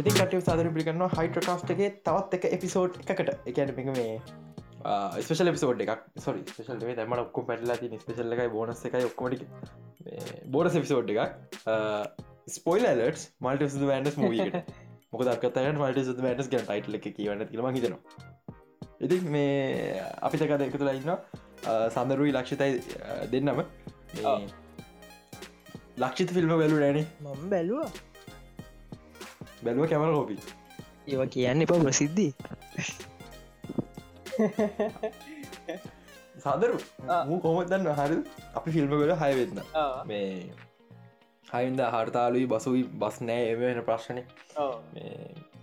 ඉති කට සාදර පිිකන්න හයිට්‍රකාස්ටගේ තවත් එක එපිසෝඩ් එකට එකන එක මේ ස්පේෂල් එපිසෝඩ් එකක්. සොරි ස්පේෂල් ේ දමට ඔක්කො පැටලා ති ස්පේශල් එකයි බෝනස් එකයි ඔක්කොමටි බෝඩ එපිසෝඩ් එකක්. ස්පොයිල් ලට් මල්ට සුද වැන්ඩස් මූකට මොක දක්කතට මල්ට සුද වැන්ඩස් ගැ ටයිටල එක කියවන්න කියලම හිතනවා. ඉති මේ අපි තකද එක තුලා ඉන්න සඳරුයි ලක්ෂිතයි දෙන්නම. ලක්ෂිත ෆිල්ම වැලු රෑනේ මම බැලුවා. බැලුව කැමර හොපි ඒව කියන්න එපා ප්‍රසිද්ධී. සාදරු මූ කොමත්දන්න හරි. අපි ෆිල්ම වෙල හයවෙන්න මේ හයින්ද හර්තාලුයි බසුයි බස් නෑ එම වෙන ප්‍රශ්නය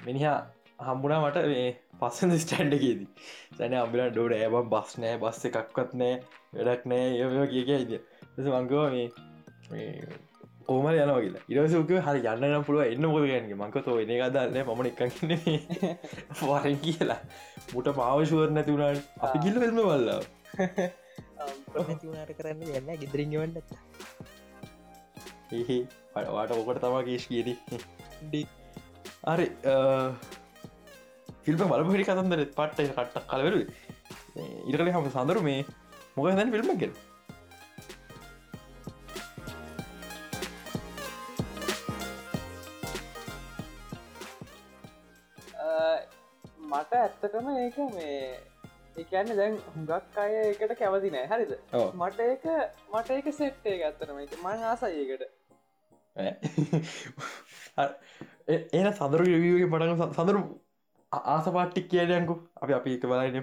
මිනිහා හම්බුණා මට මේ පස්සඳ ස්ටන්්ඩකේදී සැන අම්බිලන් ඩෝඩ ඇබම් බස් නෑ බස්ස එකක්වත් නෑ වැඩක් නෑ ඒ කිය ඉද මංගව මේ ඕම යනවා කියලා. ඉරසක හරි යන්න නම් පුළුව එන්න මොද ගැනගේ මංකතෝ එන ගදන්න මන එකන්න වරෙන් කියලා. මුට පාවශුවර නැතිවුණට අපි ගිල්ල වෙල්ම වල්ලා නැතිවුණට කරන්න යන්න ගෙදරින්ගවන්නත් එහි වාට ඕකට තමා කේශ් කියද. අරි ෆිල්ම බලපහරි කතන්දර පට්ට කට්ටක් කලවරු ඉරකල හම සඳරු මේ මොක දැන් ෆිල්ම් ගෙල් මට ඇත්තටම ඒක මේ එකන්න දැන් හුඟක් අය එකට කැවති නෑ. හරිද? මට ඒක මට ඒක සෙට්ටේ ගත්තනම එක මං ආසයකට එන සඳරු යවියගේ පටන සඳරු ආස පාට්ටික් කියයකු අපි අපි එක බලයින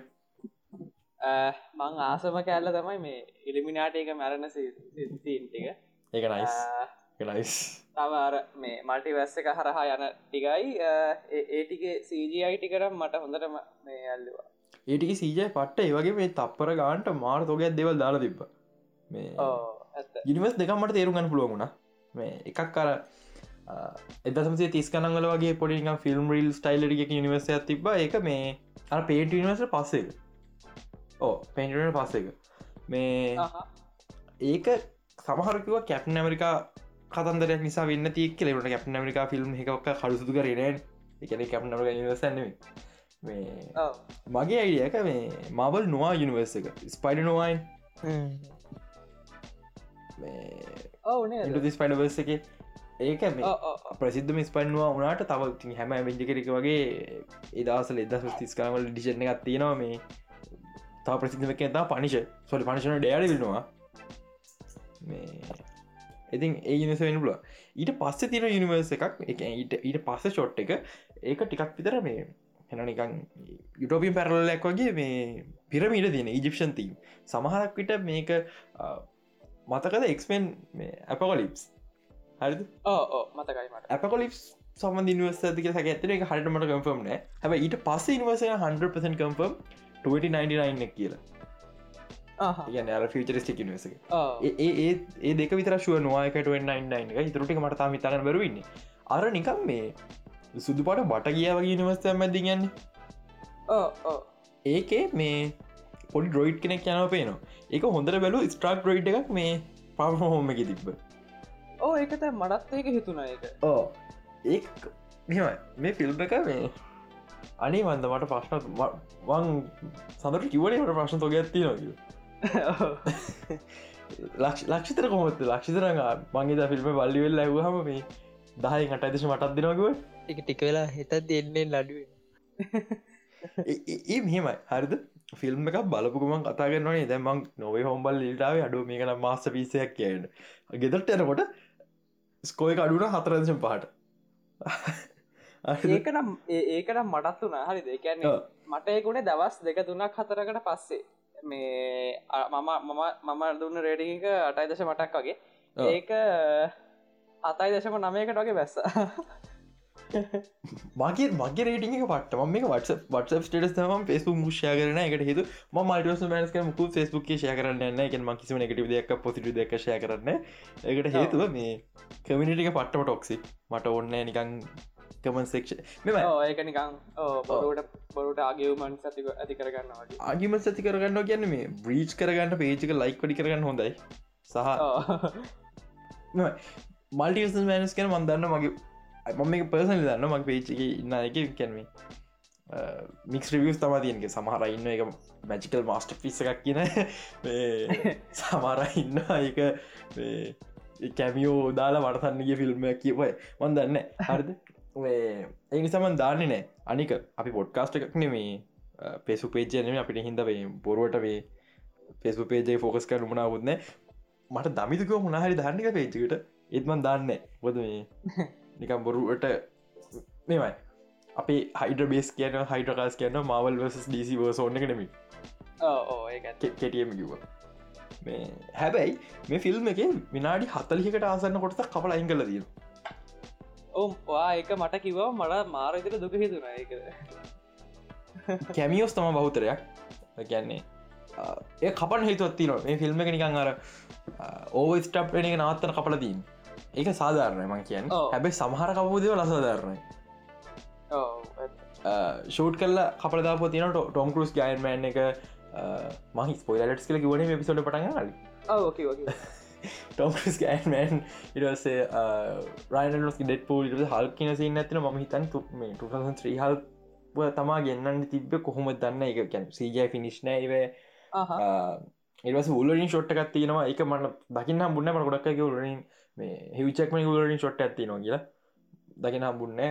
මං ආසම කෑල්ල තමයි මේ ඉලිමිනාට එක මැරණ සිීන්ටික ඒක නයිස් නයිස් තවර මේ මල්ටි වැස්ස එක හරහා යන ටිකයි. ඒටිගේ සීජයි ටිකරම් මට හොඳටම මේ ඇල්ලවා. ඒටික සීජය පට්ට ඒවගේ මේ තප්පර ගාන්ට මාර තෝගයක් දෙවල් දාලා තිබ්බ. මේ ඉනිවස් දෙකමට තේරුගන්න පුළුවමුණ මේ එකක් කර එදසමසේ තිස් කනගල වගේ පොඩිගම් ෆිල්ම් රිල් ස්ටයිලටික නිවර්ස තිබ එක මේ අ පේට නිවර්ස පස්සේ ඕ පේටට පස්ස එක. මේ ඒක සමහරකිව කැප්න ඇමරිකා කතන්දරයක් නිසා වෙන්න තියක් කෙලෙට කැප්න ඇමරිකා ෆිල්ම් එකක් කරුසුතු කරනෑ එකන කැප්න නිවසන්න මේ මගේ අයිඩියක මේ මවල් නොවා යුනිවර්ස එක. ස්පයිඩ නොවයින් ස්පයිඩවර්ස එක ඒක ප්‍රසිද්ධම ස්පන්වා වනාට තව ති හැම වෙජිකරක වගේ ඒදසල එදස් තිස් කාමල ඩිෂන එකක් තියෙනවා මේ තා ප්‍රසිද්ධමක තා පනිශ සොලි පනිශන මේ ඉතින් ඒ යනිස වෙන පුල ඊට පස්ස තින යනිවර්ස එකක් එක ඊට ඊට පස්ස ෂොට් එක. ඒක ටිකක් විතර මේ හෙන නිකන් යුටෝපින් පැරලලක් වගේ මේ පිරමීට තියෙන ඉජිප්ෂන් තීම් සමහරක් විට මේක මතකද එක්ස්පෙන් ඇපකොලිප්ස් හරි මතකයිමට ඇපකොලිප් සම නිවර්සතික සක ඇතන එක හරිටමට කම්ෆර්ම් නෑ. හැබ ඊට පස්ස නිවර්සය 100% කම්ෆර්ම් 2099 කියලා. යන ෆිචරිස්ටික් නිවස ඒ ඒ දෙක විතර ශුව නවායකට ඉතුරටික මට මිතන්න බරවන්න අර නිකම් මේ සුදුපට බට කිය වගේ නිවස්ත මැති ගන්න ඒකේ මේ පොඩි ඩොයිට් කෙනෙක් යනව පේනවා. ඒක හොඳර බැලු ස්ට්‍රක් රයිට් එකක් මේ පර්හෝම එක තිබ්බ ඕ ඒකත මටත් ඒක හිතුන එක ඕ ඒ මෙම මේ ෆිල්ම් එක මේ අනේ වන්ද මට ප්‍රශ්න වන් සඳට කිවලට ප්‍රශ්න තොග ඇත්ති නොකිල ලක්ෂිතර කොමත් ලක්ෂිතර මගේ ෆිල්ම් බල්ලිවෙල් ඇවහම මේ දහයි කට ඇදශ මටත් දෙනකුව එක ටික වෙලා හිතත් දෙන්නේ ලඩුවෙන් ඒ මෙහෙමයි. හරිද? ෆිල්ම් එකක් බලපුකුමන් කතාගන්නවනේ දැමක් නොවේ හොම්බල් ලිටාව අඩු මේකන මාස්ස පිසයක් කියන්න. ගෙදරට යනකොට ස්කෝය අඩුන හතරදශම් පහට. ඒකනම් ඒකනම් මටත් වුණ හරි දෙකන්නේ මට ඒකුණේ දවස් දෙක තුනක් හතරකට පස්සේ. මේ මම මම මම දුන්න රේඩික අටයි දශ මටක් වගේ. ඒක අතයි දශම නමයකට වගේ බැස්ස මගේ මගේ රේටික පට ම මේ වට වට ටස් ම පෙස්ු මුෂය කරන එකට හෙතු ම මල්ටස් මනස්ක මුකු ෙස්බුක් ෂය කරන්න එක ම කිසිම එකට දෙයක් පොසිට දෙක ෂය කරන්න එකට හේතුව මේ කමිනිටික පට්ටම ටොක්සි මට ඔන්න නිකං කමන් සෙක්ෂ මෙම ඒක නිකං බොරුවට බොරුට ආගවමන් සතික ඇති කරගන්න ආගිම සති කරගන්න කියන්න මේ බ්‍රීච් කරගන්න පේජික ලයික් පඩි කරගන්න හොඳයි. සහ මල්ටිස් මෑනස් කන මන්දන්න මගේ මම එක පර්සන දන්න මගේ පේචි ඉන්න එක කැනීම මික්ස් රිවියස් තම තියන්ගේ සමහර ඉන්න එක මැජිකල් මාස්ට පිස්ස එකක් කියන සමර ඉන්න එක කැමියෝ දාලා වර්තන්නගේ ෆිල්ම් කියවයි මන් දන්න හරිද? ඒ නිසාමන් දාන්නේ නෑ අනික අපි පොඩ්කාස්ට එකක් නෙමේ පෙසු පේජයනම අපිට හිදවේ බොරුවට වේ පෙසු පේජේ ෆෝකස් කර මුණාවුත්න මට දමිතුකව මුණහරි ධර්නික පේජකට ඒත්මන් දාන්න බොද මේ නිකම් බොරුවට මෙමයි අපි හයිඩ බේස් කියන හයිඩකාස් කියන්න මවල් වස් ඩීසි වර්ස ඕන්න නෙමි කෙටියම කිව මේ හැබැයි මේ ෆිල්ම් එක විනාඩි හතලිකට ආසන්න කොටස කපල අයිංගල දීම ඔවම් වා එක මට කිවවා මට මාරවිතර දුක හිතුන එක කැමියෝස් තම බෞතරයක් ගැන්නේ ඒ කපන හිතුවත්ති නො මේ ෆිල්ම් එක නිකං අර ඕව ස්ටප් එක නවත්තන කපලදීන් ඒක සාධාරණය මං කියන්න. හැබැයි සමහර කපූදව ලසාධාරණය ෂූට් කල්ල කපලදාප තින ටොම් කරුස් ගයන්මෑන් එක. මහි ස්පොයිලටස් කල ගවන පිසොට පටග ටොම්ස් ගෑන්මන් ඉටසේ රයිනස් ඩෙට පූල් හල් කියන සින්න ඇතින ම හිතන් මේ හල් තමා ගන්න තිබ කොහොම දන්න? එක කැන් සීජය ෆිනිශ්නෑ ඒවස උලින් ෂොට්ටකත් තියෙනවා. එක මට දකින්න බුන්න මට ගොඩක් උලින් මේ හිවිචක්ම උලින් ෂොට් ඇති නවා කියලා. දකින හම්බුන්න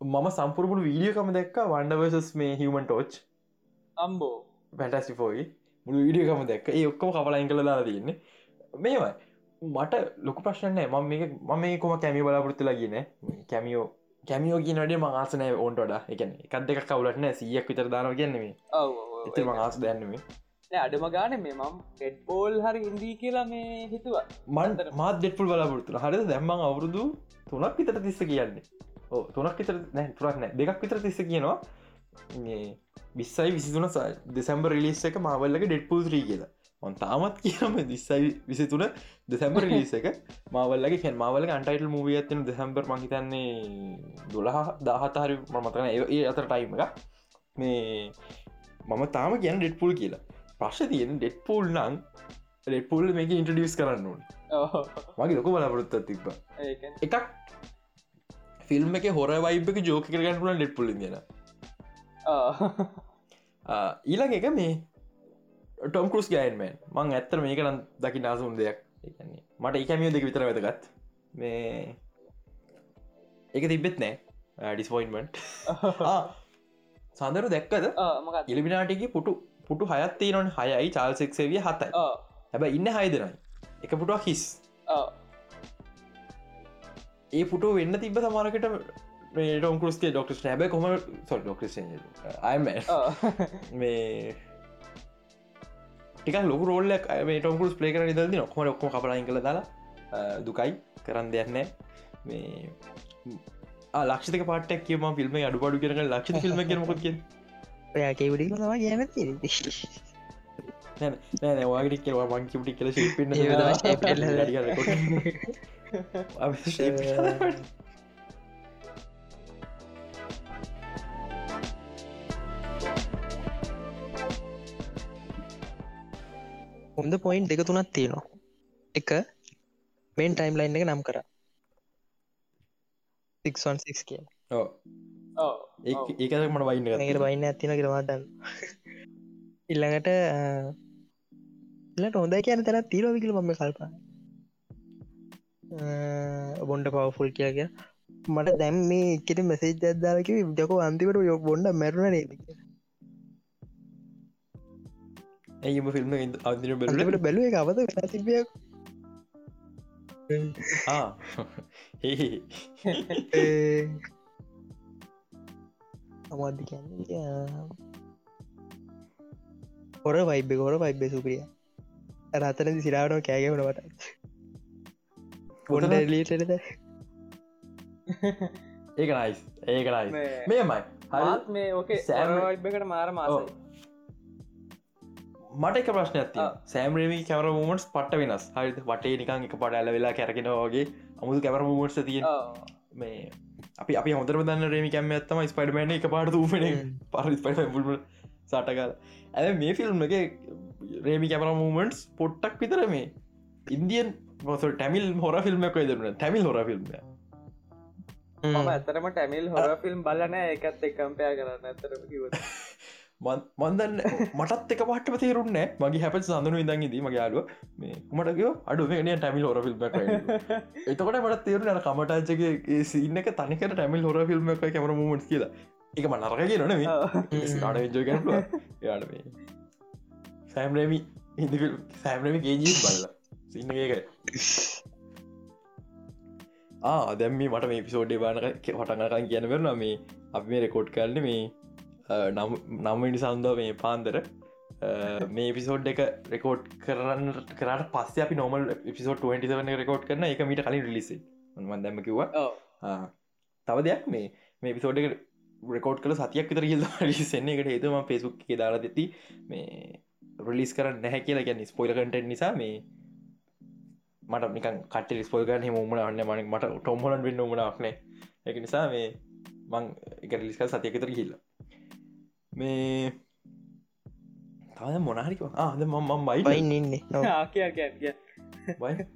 මම සම්පුරපුට වීඩියකම දැක්ක වන්ඩවසස් මේ හිවමන් ටෝච් අම්බෝ. පැටස්ටිෆෝයි මුළු වීඩියකම දැක්ක. ඒ ඔක්කොම කපලයින් කළ දාලා තියන්නේ. මේවයි. මට ලොක ප්‍රශ්නය ම මම කොම කැමි බලාපොරත්තුලා කියන කැමියෝ කැමියෝ කියනට මංආසනය ඕන්ට ොඩ එකන එකත් දෙක කවුලටන සියක් විතර දානව කියන්නෙමේ එත මංආස දැන්නුවේ අඩම ගාන මේ මම් ෙට්පෝල් හරි ඉන්දී කියලා මේ හිතුව. මන්ට මාත් දෙෙට්පුල් බලාපොරත්තුල හරි දැම්මං අවුරුදු තුනක් විතර තිස්ස කියන්නේ. ඕ තුනක් විතර නෑ තුරක් නෑ දෙකක් විතර තිස්ස කියනවා. විස්සයි විසිතුන දෙසැම්බ රිලිස් එක මාවල්ලක ඩෙට්පුල් ්‍රී කියලා. ඔන් තාමත් කියම දිස්සයි විසිතුන දෙසැම්බර් ලිස එක. මවල්ලගේ ැන් මවල අන්ටයිටල් මූවිය ඇත්තන දෙසැම්බර්. මහිතන්නේ දොළහ දාහතාරි මතන ඒ අතර ටයිම එක මේ මම තාම ගැන ඩෙට්පුල් කියලා ප්‍රශ් තියෙන ඩෙට්පුල් නං ඩෙට්පුල් මේක ඉන්ටඩියස් කරන්න ඕන. මගේ ලොක බලපොරොත්ත තිබ එකක් ෆිල්ම් එක හොර වයිබක ජෝක කරගන්න පුලන් ඩෙට්පුල ගෙන. ඊළඟ එක මේ ටොම් කරුස් ගයින්මන් මං ඇත්තර මේකනම් දකි නාසුන් දෙයක්. ඒන්නේ මට එකමියෝ දෙක විතර වැදගත්. මේ එක තිබෙත් නෑ. ඩිස්පොයින්මට සඳරු දැක්කද? ඉලිමිනාටිගේ පුටු පුටු හයත්ති නොන් හයයි චාල්සෙක්සේවිය හතයි. හැබ ඉන්න හයිදනයි එක පුටුවක් හිස්. ඒ පුටු වෙන්න තිබ සමාරකට ටොම් කරුස්ගේ ඩොක්ට හැබ කොම සොල් ඩොක්ට අයම මේ ටික ලොක රෝල්ලක් ටොම්කුස් පලේ කර දද නොක්ම ඔක්කොම කපලයින් කළ දාලා? දුකයි. කරන්න දෙයන්න මේ ලක්ෂක පාටක් කියම ෆිල්ම අඩුපඩු කරන ලක්ෂ ෆිල්ම් කරමකොත් කිය ඔයාකේවඩි ම ගැන නෑ වාගටි කෙවා මංකිපටි කල ශිල්පින්න හොඳ පොයින්් දෙක තුනත් තියෙනවා එක මේන් ටයිම් ලයින් එක නම් කර 616 කිය ඒකක් මට වයින්න ඒකට වයින්න ඇතින කරවාදන්න ඉල්ළඟට ලට හොඳ කියන තැන තීරෝවිකල මම කල්පා බොන්ඩ පවෆුල් කිය කිය මට දැම් මේ එකට මෙසේජ් අදදාලක ජක අන්තිකට යො බොන්ඩ මැරුණ නේද ඇයිම ෆිල්ම් අදිර බැලට බැලුව? එක අවද තිබියක් අමද්දි හොර වයිබ හොර වයිබ සුපිරිය. රතන සිරාවනෝ කෑගවනට ගොඩ ලීටද ඒක නයිස් ඒක නයි මේමයි හත් මේ ඕකේ සෑමයිබකට මාර මාසයි. මට එක ප්‍රශ්න ඇති සෑම්රමි කැමර මමටස් පට වෙනස්. හරි වටේ නිකං එක පට ඇල වෙලා කැරගෙනවාගේ අමුතු කැමර මමටස තිය මේ අපි අපි හොඳර දන්න රේමි කැම ඇත්තම ස්පයිඩමන එක. පාට ූපන පරස් පට පුල්ම සටකාල ඇ මේ ෆිල්ම් එක රේමි කැමර මූමන්ටස් පොට්ටක් විතර මේ ඉන්දියන් මොස ටැමිල් හොර ෆිල්ම් එක දරන ටැමිල් හොර ෆිල්ම් මම ඇතරම ටැමිල් හොර ෆිල්ම් බලන එකත් එකම්පයා කරන්න. ඇතරම කිව මන්දන්න මටත් එක පට තේරුන්න මගේ හැප සඳනු ඉදන් දී මගේ මේ මටකෝ අඩුව නිය ටැමිල් හොර ෆිල්ම් එතකොට මට තේරුන කමටාචගේ සින්න එක තනිකට ටැමිල් හොර ෆිල්ම් එක කැමර මූමට කියලා. එක ම නරක කිය නොන ට ජෝගැන යාට සෑම්රමි හිදි සෑම්රමි ගේජී බල්ල. සින්න එක දැම්ම මට මේ පිසෝඩ්ඩේ බානක හටනකන් කියන වෙරන මේ අපි මේ රෙකෝඩ් කරන්න මේ නම්මනි සන්දව මේ පාන්දර. මේ පිසෝඩ් එක රෙකෝඩ් කරන්න කරට පස්ස අපි නොමල් පිසෝඩ් 27 රෙකෝඩ් කරන එක මීට කලින් ලිසි ම දැම කිව්වා. තව දෙයක් මේ මේ පිසෝඩ් එක රෙකෝඩ් කල සතියක් විතර කියල් ලිසෙන්නේ එකට ඒතුම පෙසුක් දාලා දෙති මේ රලිස් කරන්න නැහැ කියලා ගැන ස්පොයිල කටෙන් නිසා මේ මට නික කට ස්පොල් ගන්න මුමන අන්න මන මට ටොම්හලන් වෙන්න මනක්නේ එක නිසා මේ මං එක ලිස්ක සතියකතර කියල්ල මේ තාද මොනාරික ආද මම බයි ඉන්නේ.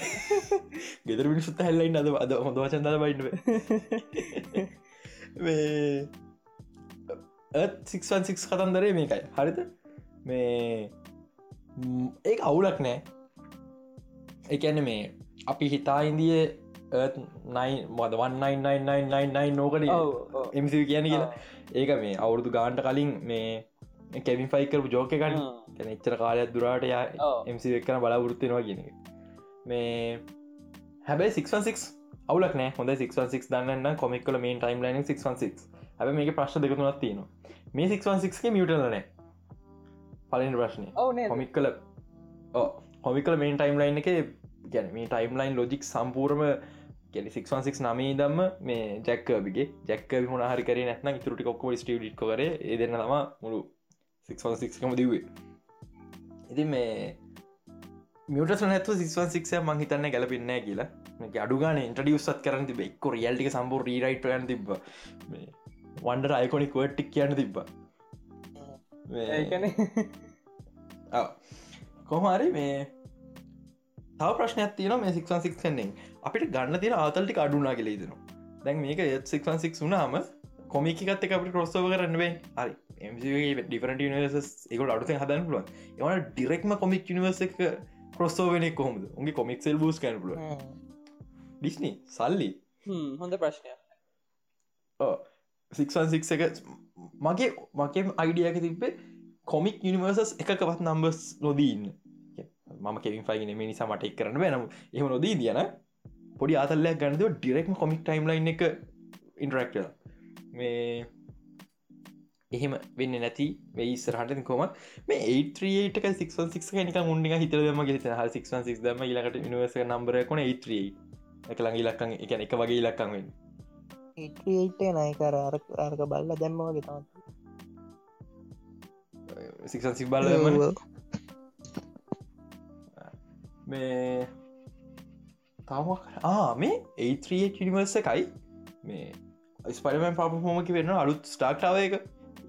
ගෙදර මිනිසුත් හැල්ලයින්න අද අද හොඳ වචන්දල බයින්ව සික්න් සික් කතන්දරේ මේකයි. හරිත මේ ඒ අවුලක් නෑ. එකන මේ අපි හිතා ඉන්දිය මොද 1999 නෝකට එමසි කියන කියලා. ඒක මේ අවුරුදු ගාන්ට කලින් මේ කැමින් ෆයිකරපු ජෝක ගන්න කැන එච්චර කාලයක් දුරාට යා එමසි එක්කන බලාවෘත්තිනවා කියන මේ හැබැයි 616 අවුලක් නෑ. හොඳ 616 දන්න කොමික්කල මේ ටයිම් ලයින 616 හැබ මේක ප්‍රශ්න දෙකතුනත් තියෙනවා. මේ 616 මියටනෑ පලින් ප්‍රශ්නය කොමික් කල හොමිකල මේන් ටයිම් ලයින් එක ගැන මේ ටයිම්ලයින් ලොජික් සම්පූර්ම ගැලි 616 නමේ දම්ම මේ ජැක්කබිගේ ජැක්ක හුණ හරි කර නැත්න තුරටි කොක්ක ස්ටිය ඩික් කර. ඒදන්න තම මුළු 616කම දවේ ඉති මේ මියට නැතු 616 මං හිතන්න ගැලපෙන්න කියලා. අඩුගන ඉන්ටඩියස්සත් කරන තිබ එක්ක රියල්ටික සම්බූ රීරයිට් යන තිබ වන්ඩර අයිකොනික් වටික් කියන්න තිබ්බ. කොහමරි මේ තව ප්‍රශ්නයක් තියන මේ සික්න් සික්ෙන් අපිට ගන්න තින ආතල්ටි අඩුනා කියල දෙන දැන් මේක සික්න් සික් වුනාම කොමිකත් එක අපි කොස්සව කරන්නුවේ හරි. ඩිෆරට නිවස එක අඩුත හදන්න පුළුවන්. එවන ඩිරෙක්ම කොමික් නිවස එක කොස්සෝවෙන කොහොමද? උගේ කොමික්සල් බූස් කන පුල ඩිස්නි සල්ලි හොඳ ප්‍රශ්නය සික්න් සික් එක මගේ මකෙම අයිඩියක තිබේ කොමික් නිවර්සස් එකකවත් නම්බස් නොදීන්න මම කෙවින් ෆයිගෙන මේ නිසා මට එක් කරන්න බැනම් එහම නොදී දියන පොඩි අතල්ලයක් ගන්නදව ඩිරෙක්ම කොමික් ටයිම් ලයින් එක ඉන්ටරක්ට මේ එහෙම වෙන්න නැති වෙයි සරහට කොමත් මේ ඒටක සික් නික මුන්ඩික හිතරම සික් සික් දම ලකට නිවස නම්බර කොන ඒ එක ලඟ ලක්කන් එක එක වගේ ලක්කන් වෙන්න. ඒට නයකර අර්ක බල්ල දැම්ම වගේ තම සික් බල මේ තම මේ ඒත්‍රිය කිනිවර්ස එකයි? මේ ස්පඩමන් පාපහෝමකි වෙන්න අලුත් ස්ටාක්ටාව එක.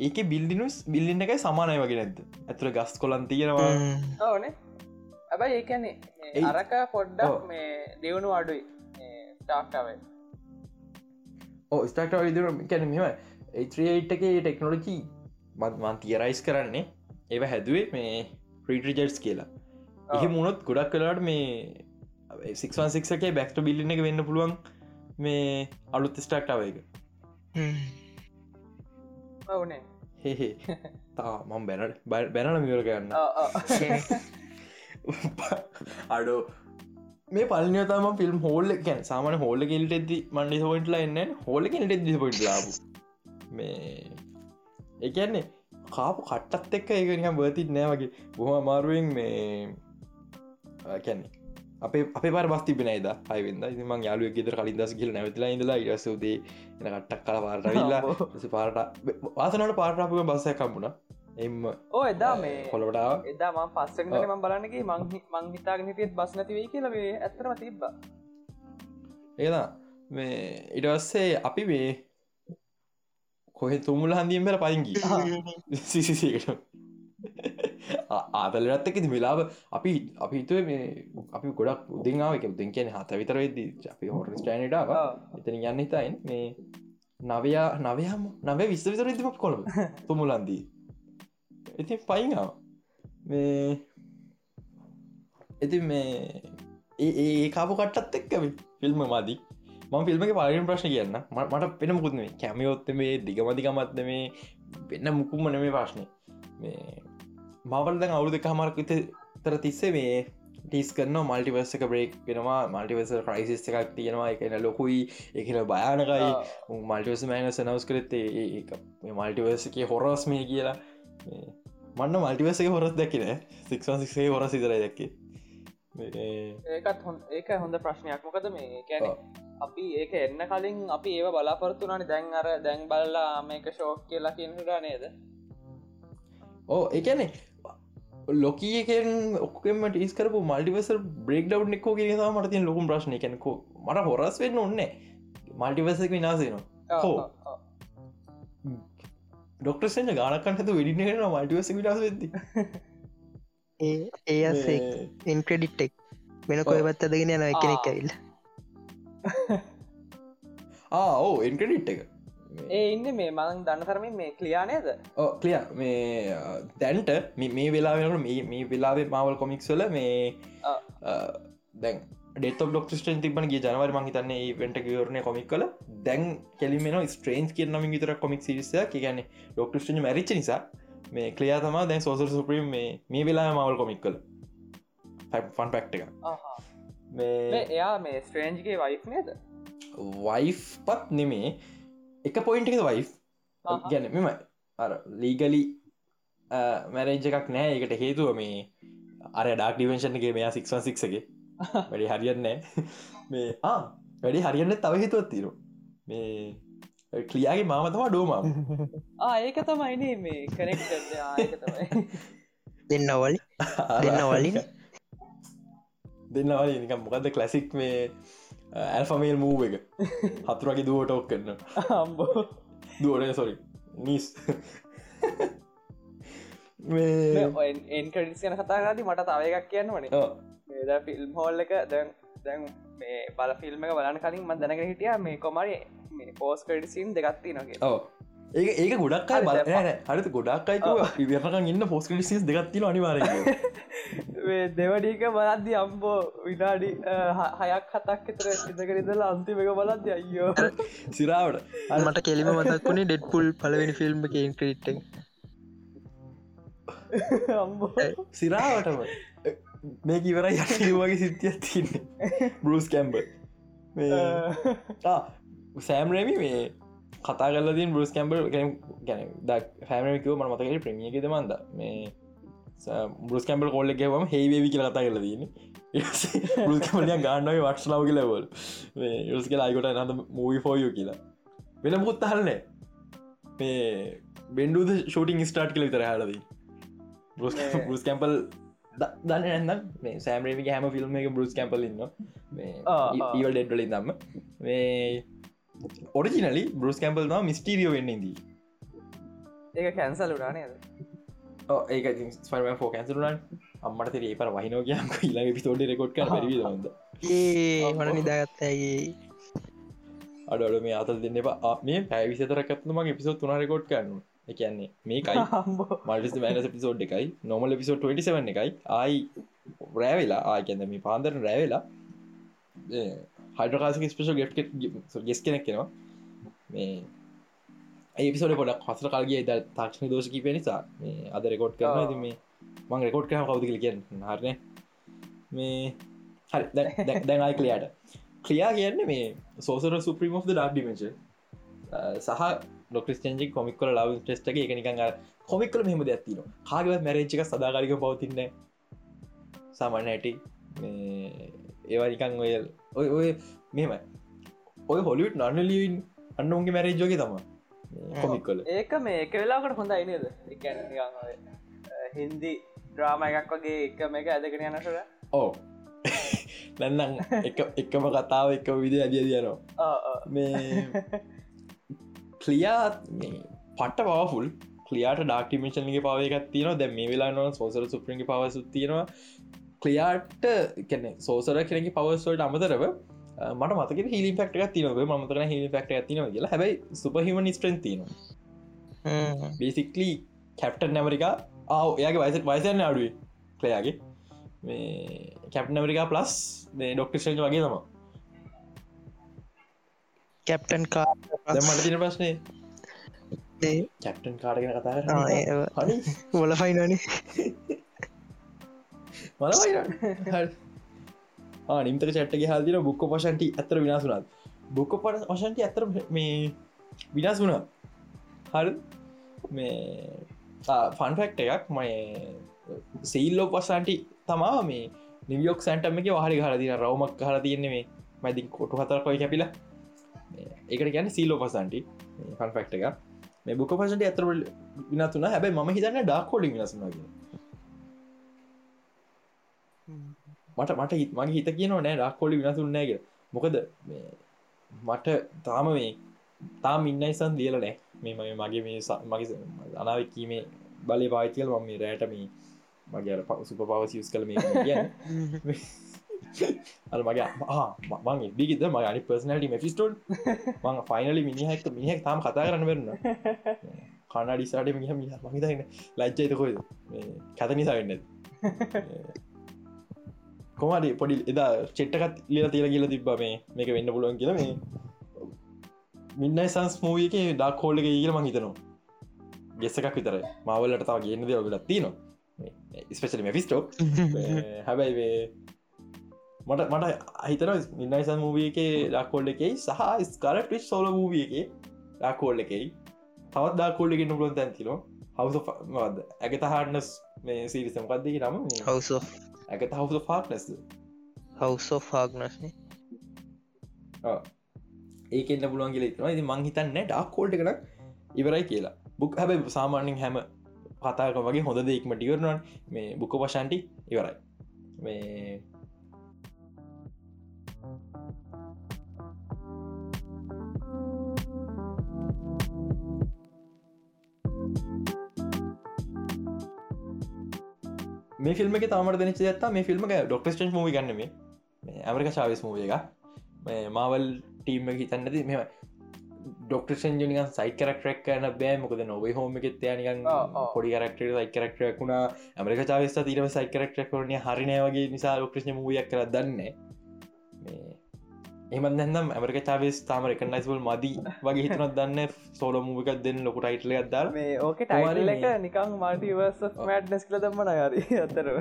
ඒක බිල්ඩිනුස් බිල්ලින්න එකයි සමානය වගේ නැද ඇතුර ගස් කොලන් තියෙනවා. ඕන. ඇබයි ඒකැනේ අරක පොඩ්ඩක් මේ දෙවුණු අඩුයි ස්ටාක්ටාවේ ඕ ස්ටාක්ටාව ඉදිර කැන මෙම ඒත්‍රියයිට් එකේ ටෙක්නොලජී මත්මන් තියරයිස් කරන්නේ. ඒව හැදුවේ මේ ප්‍රීටරිජර්ස් කියලා එහ මුණොත් ගොඩක් කලාට මේ සික්න්සික්ගේ බැක්ට බිල්ලින එක වෙන්න පුළුවන් මේ අලුත් ස්ටක්ටාව එක. ඔවනේ හෙහේ තා මම් බැනට බැනල මිවර කරන්න අඩෝ. මේ පලනතම ෆිල්ම් හෝල්ල කැන් සාමන හෝල්ල කෙල්ට ඇද මන්ඩි හොයිටලා එන්න හෝල්ල කෙල්ට ඇද පොයිට ලාබ මේ එකන්නේ කාපු කට්ටත් එක්ක ඒකනිහම් බතිත් නෑවගේ බොහම අමාරුවෙන් මේ කැන්නේ අපේ අප පර බස්ති බෙනයිද අයිවෙද මං යාලුව ගෙදර කලින් දස කියල නැවතිලා ඉඳලා ඉරසුදේ එන කට්ටක් කල පාරටවිල්ලා පාරට ආසනට පාටාපුක බස්සයකම්බුණ එම ඕ එදා මේ කොළොටාව එදා ම පස්සෙන් ම බලන්නගේ මං මංහිතාගෙන හිටියත් බස් නැතිවයි කියලවේ ඇතරම තිබ්බ ඒදා මේ ඉටවස්සේ අපි මේ කොහෙ තුමුල හන්දියෙන් බල පයින්ගී සිසිසකට ආතලරත් එක වෙලාව අපි අපි හිතුව මේ අපි ගොඩක් උදිංාව එක උදින් කියන හත විතර වෙද අපි හොර ස්ටයිනටාව එතන යන්න හිතයින් මේ නවයා නවයම් නව විස්ස විතර ඉදිමක් කොළඹ. තුමුලන්දී ඉති පයිංාව මේ ඉති මේ ඒ කාපු කට්ටත් එක්ක ෆිල්ම් මදී. ම ෆිල්ම පාලෙන් ප්‍රශ්න කියන්න. මට පෙන මුකුත් මේ කැමියොත්ත මේ දිගමදිකමත්ද මේ වෙන්න මුකුම්ම නෙමේ ප්‍රශ්නය මේ මවල්ද අවුදු කමරක් විත තර තිස්සේ මේ ටිස් කරන මල්ටිවර්ස එක බ්‍රේක් වෙනවා. මල්ටිවර්ස ක්‍රයිසිස් එකක් තියෙනවා. එකන ලොකුයි. එකන භයානකයි. මල්ටිවර්ස මෑන සනවස් කරත්තේ මල්ටිවර්ස එක හොරස් මේ කියලා. මන්න මල්ටිවර්සක හොරස් දැකින සික්සේ හොර සිතරයි දැක්කේ. ඒකත් හො ඒක හොඳ ප්‍රශ්නයක්. මොකද මේ කැන අපි ඒක එන්න කලින් අපි ඒව බලාපොරත්තුනානි දැන් අර දැන් බල්ලා මේක ශෝක් කියලා කියනට නේද ඕ එකනේ ලොකීකෙන් ඔක්කෙම ටිස් කරපු මල්ටිවස බ්‍රේක් ඩව් එක්කෝ කිය මට තිය ලොකුම් ප්‍රශ්න. කෙනෙකෝ මට හොරස් වෙන්න ඔන්න මල්ටිවසක විනාසේනවා හෝ. ඩොක්ට සෙන්ජ ගානකන් හතු වෙඩින කරන මල්ටිවස විලාස වෙද ඒ ඒ ඉන්ක්‍රඩිට්ටෙක් වෙන කොයවත් අදගෙන යන එකනෙක් ඇවිල්ල. ආ එන්ක්‍රඩිට් එක ඒ ඉන්න මේ මං දන්න තරමින් මේ කලියානේද කලිය. මේ දැන්ට මේ වෙලා වෙනට මේ වෙලාවේ මවල් කොමික්ස්වල මේ දැන් ඩෙත් ඩොක්ටස්ටන් තිබන ගේ ජනවර මහිතන්නේ වෙන්ට ගවරණය කොමික් කල දැන් කෙලිමෙන ස්ට්‍රේන්ස් කියනම විතර කොමික් සිරිසය කියන ඩොක්ටස්ටන් මැරිච් නිසා මේ කලියා තම දැන් සෝසර සුප්‍රීම් මේ මේ වෙලා මවල් කොමික් කල ෆන් පැක්ට එක. මේ එයා මේ ස්ට්‍රේන්ජ්ගේ වයිෆ් නේද? වයිෆ් පත් නෙමේ එක පොයින්ට එක වයි් ගැන මෙම අර ලීගලි මැරේජ් එකක් නෑ. එකට හේතුව මේ අර ඩක් ඩිවෙන්ශන්ගේ මෙයා සික්වන් සික්සගේ වැඩි හරියන්නෑ මේ ආ වැඩි හරියන්න තව හේතුවත් තිර මේ කලියගේ මාමතවා ඩෝමම් ඒක තමයිනේ මේ කනෙක් දෙන්න වලි දෙන්න වලින් දෙන්නවල. නිකම් මොකද කලසික් මේ ඇල්ෆමේල් මූව එක. හතුරගේ දුව ටෝක් කරන්න අම්බෝ. දුවන සොරි නිස් එන්කඩිස් යන කතාගදී මට තව එකක් කියන්න වනේ ෆිල්ම් හෝල් එක දැන් දැන් මේ බල ෆිල්ම් එක බලන්න කලින් ම දැනක හිටිය මේ කොමරි මේ පෝස් කඩිසින් දෙගත්ති නොගේ ඒ ඒක ගොඩක් අයි බලන හරි ගොඩක් අයික විරකන් ඉන්න පෝස් කඩිසිස් දෙගත්තිල අනිවාර දෙවඩීක බලද්දි අම්බෝ විනාඩි හයක් හතක් එතර සිදකරදල අන්තිම එක බලද්ද අයියෝ. සිරාවට. මට කෙලිම මතක්ුණේ ඩෙඩ්පුල් පලවෙනි ෆිල්ම් එක ක්‍රීට්ට සිරාවටම. මේ කිවර යටි වගේ සිද්ධියක් තින්නේ බරුස් කැම්බ සෑම්රේමි මේ කතා කලදින් බරුස් කැම්බර් ගැන හැමකව ම මතකට ප්‍රමියක දමන්ද මේ බරුස් කැම්බල් කොල්ල ගැවම හෙවේවි කියල කතා කලදන්න බරුස්කමලිය ගාන්නව වක්ෂලාව කියලවල් යස් කියලා අයිකොට නද මූවි ෆෝයෝ කියලා වෙන මුත් හරනෑ මේ බෙන්ඩුද ෂෝටිං ස්ටාට් කළ විතර හලදී බරුස් කැම්පල් දන්න ඇන්න මේ සෑමරේමි හැම ෆිල්ම් එක බරුස් කැම්පල් ඉන්න ඒවල් ඩෙඩ්ඩලි දම්ම මේ ඔරිජිනලි බරුස් කැම්පල් ම මිස්ටීරියෝ වෙන්නදී ඒක කැන්සල් උඩානේද ඒක ස්පරම ෝ කැන්සරුලන් අම්මට තේ පර වහිනෝ කියම ඉලා පිතෝඩ රෙකොඩ් කර ද ඒ හොන නිදාගත්තගේ අඩඩ මේ අතල් දෙන්න එපා. මේ පැවිසිතරකත්තුමගේ පිසෝ තුනා රෙකෝඩ් කරනු එකන්නේ මේකයි. මල්ටිස් මෑනස පිසෝඩ් එකයි. නොමල් පිසෝඩ් 27 එකයි. ආයි රෑවෙලා ආයකැද මේ පාන්දර රෑවෙලා හයිඩකාසික ස්පේෂ ගෙට් ගෙස් කෙනෙක් කෙනවා මේ ඒපිසෝඩ පොඩක් හසර කාල්ගේ ද තාක්ෂණ දෝෂකි පෙනිසා මේ අද රෙකෝඩ් කරන ති මේ මං රෙකෝඩ් කරන කවදි කියෙන් හරන මේ හරි දැන්යි කලියට ක්‍රියා කියන්න මේ සෝසර සුප්‍රීම of ඩක් ඩිමච සහ ඩොක්ටස්ටේජි කොමික්කල ලව ටෙස්ට එක නිකඟ කොමික්කල මෙහම දෙයක්තින කාගවත් මැරේච්චික සදාකාලික පවතින්න සාමාන්‍ය ඇටි ඒවා නිකං ඔය ඔය ඔය මෙමයි ඔය හොලිට නන්නලින් අන්න උන්ගේ මැරේජ්ජෝගේ තම කොමික්කොල ඒක මේ එක වෙලාකට හොඳ අයිනද හින්දි ඩ්‍රාම එකක් වගේ එක මේක ඇදගෙන යනට ඕ නැන්නම් එක එකම කතාව එක විදි අදිය දයනවා මේ කලියාත් පට්ට පවෆුල් කලියාට ඩක්ටිමේෂන්ගේ පාවයකත් තියන දැ මේ වෙලා නො සෝසර සුප්‍රගේ පවසු තියෙනවා කලියාට කැන සෝසර කෙනෙ පවස්වලට අමතරව මට මතක හිලි ෆක්ට තිනව මතර හිලි ෆක්ට ඇතිනව කියලා. හැබයි සුපහිම නිස්ට්‍රන් තියනවා. බේසික්ලී කැප්ටන් නැමරිකා ආව එයාගේ වයිසට වයිසන්න අඩුවේ කලයාගේ මේ කැප්න ඇමරිකා ප්ලස් මේ ඩොක්ටෂන් වගේ තම කැප්ටන් කා මට තින ප්‍රශ්නය කැප්ටන් කාඩගෙන කතා හරි. මොල ෆයිනනි මල නිම්තක චට්ටගේ හල්දින බුක්ක පශන්ටි ඇතර විනාසුනත් බුක්ක පට වශන්ටි ඇතර මේ විනාස් වුණ. හර මේ ෆන්ෆෙක්ට එකක්. මය සීල්ලෝ පස්සන්ටි තමා මේ නිවියෝක් සැන්ටම එක හරි හරදින රවමක් හර තියන්නේ මේ මැදින් කොටු හතර කොයි කැපිල. ඒකට ගැන සීලෝ පසන්ටි ෆන්ෆෙක්ට එක මේ බුක පසට ඇතර විනතුන හැබයි ම හිතන්න ඩක්කෝඩි විනසුනගෙන මට මට හිත් මගේ හිත කියන නෑ ඩක්කෝඩි විනසුන්නෑගේ මොකද මට තාම මේ තාම ඉන්නයිසන් දියල නෑ. මේ මගේ මගේ මේ මගේ අනාවකීමේ බලය පාතියල් මම මේ රෑටම මගේ සුප පවස් යස් කළ මේ කිය අ මගේ මං ඉදිගෙද ම අනි පර්සනලට මෆිස්ටෝල් මං ෆයිනලි මිනිහක් මිනිහෙක් තාම කතා කරන්න වෙරන්න කනාඩිසාට මිහ මිහ මහිතන්න ලච්චයිත කොයිද කත කොමඩි පොඩි එදා චෙට්ටකත් ලිය තිර කියල තිබ්බ මේ මේක වෙන්න පුළුවන් කියල මේ මින්නයි සංස් මූවිය එක ඩක් හෝල්ඩ එක කියල මං හිතනවා. ගෙස්සකක් විතර මවලට තව ගන්න දෙ ඔගලත් තිනවා ස්පෙශලි මෆිස්ටෝ හැබැයි මට මට අහිතන මින්නයිසන් මූවිය එක ඩක්කෝල්ඩ එකයි සහ ස්කරට විච් සෝල මූවිය එක ඩක්කෝල්ඩ එකයි තවත් දාකෝල්ඩ ගෙන්න්න පුලොන් තැන්තිනවා හවස ඇගත හාඩනස් මේ සිරිසම්කක්දගේ නම? හවස ඇක හවස ෆාක් නැස් හවසෝ ෆාග්නස්න ඒකෙන්න්න පුළුවන් කියල න ති මංහිතන්න ඩක් කෝල්ඩ කන ඉවරයි කියලා. බුක් හැබ සාමාන්‍යෙන් හැම පතාක වගේ හොඳ දෙක්ම ටිකරනන් මේ බුක පශන්ටි ඉවරයි. මේ මේ ෆිල්ම තමට දනිච ඇත්තා මේ ෆිල්ම් ඩොක්ටස්ටන් මූි. ගන්නම ඇමරික ශාවස් මූිය එක. මාවල් ටීම හිතන්නද මෙම ඩොක්ටෂන් ජනික සයි කරක්ටරක් කන බෑ. මොකද නොවේ හෝම එකෙත් යනිකන් පොඩි කරක්ට සයි කරක්ටරක් වුණ. ඇමරික චාවස්ත තීරම සයි කරක්ටරක් කරනය හරිනයවගේ නිසා ඩොක්ටෂ මූියක් කර දන්නේ එමත් නැනම් ඇමරික චාවස් තාම එකනයිස්වල් මදි වගේ හිතනත් දන්න සෝල මූවිකක් දෙන්න ලොකු ටයිටල අදදාර මේ ඕක ටයිල් එක නිකං මල්ටිවර්ස් මෑඩ්නස් කල දම්මන හරි අතර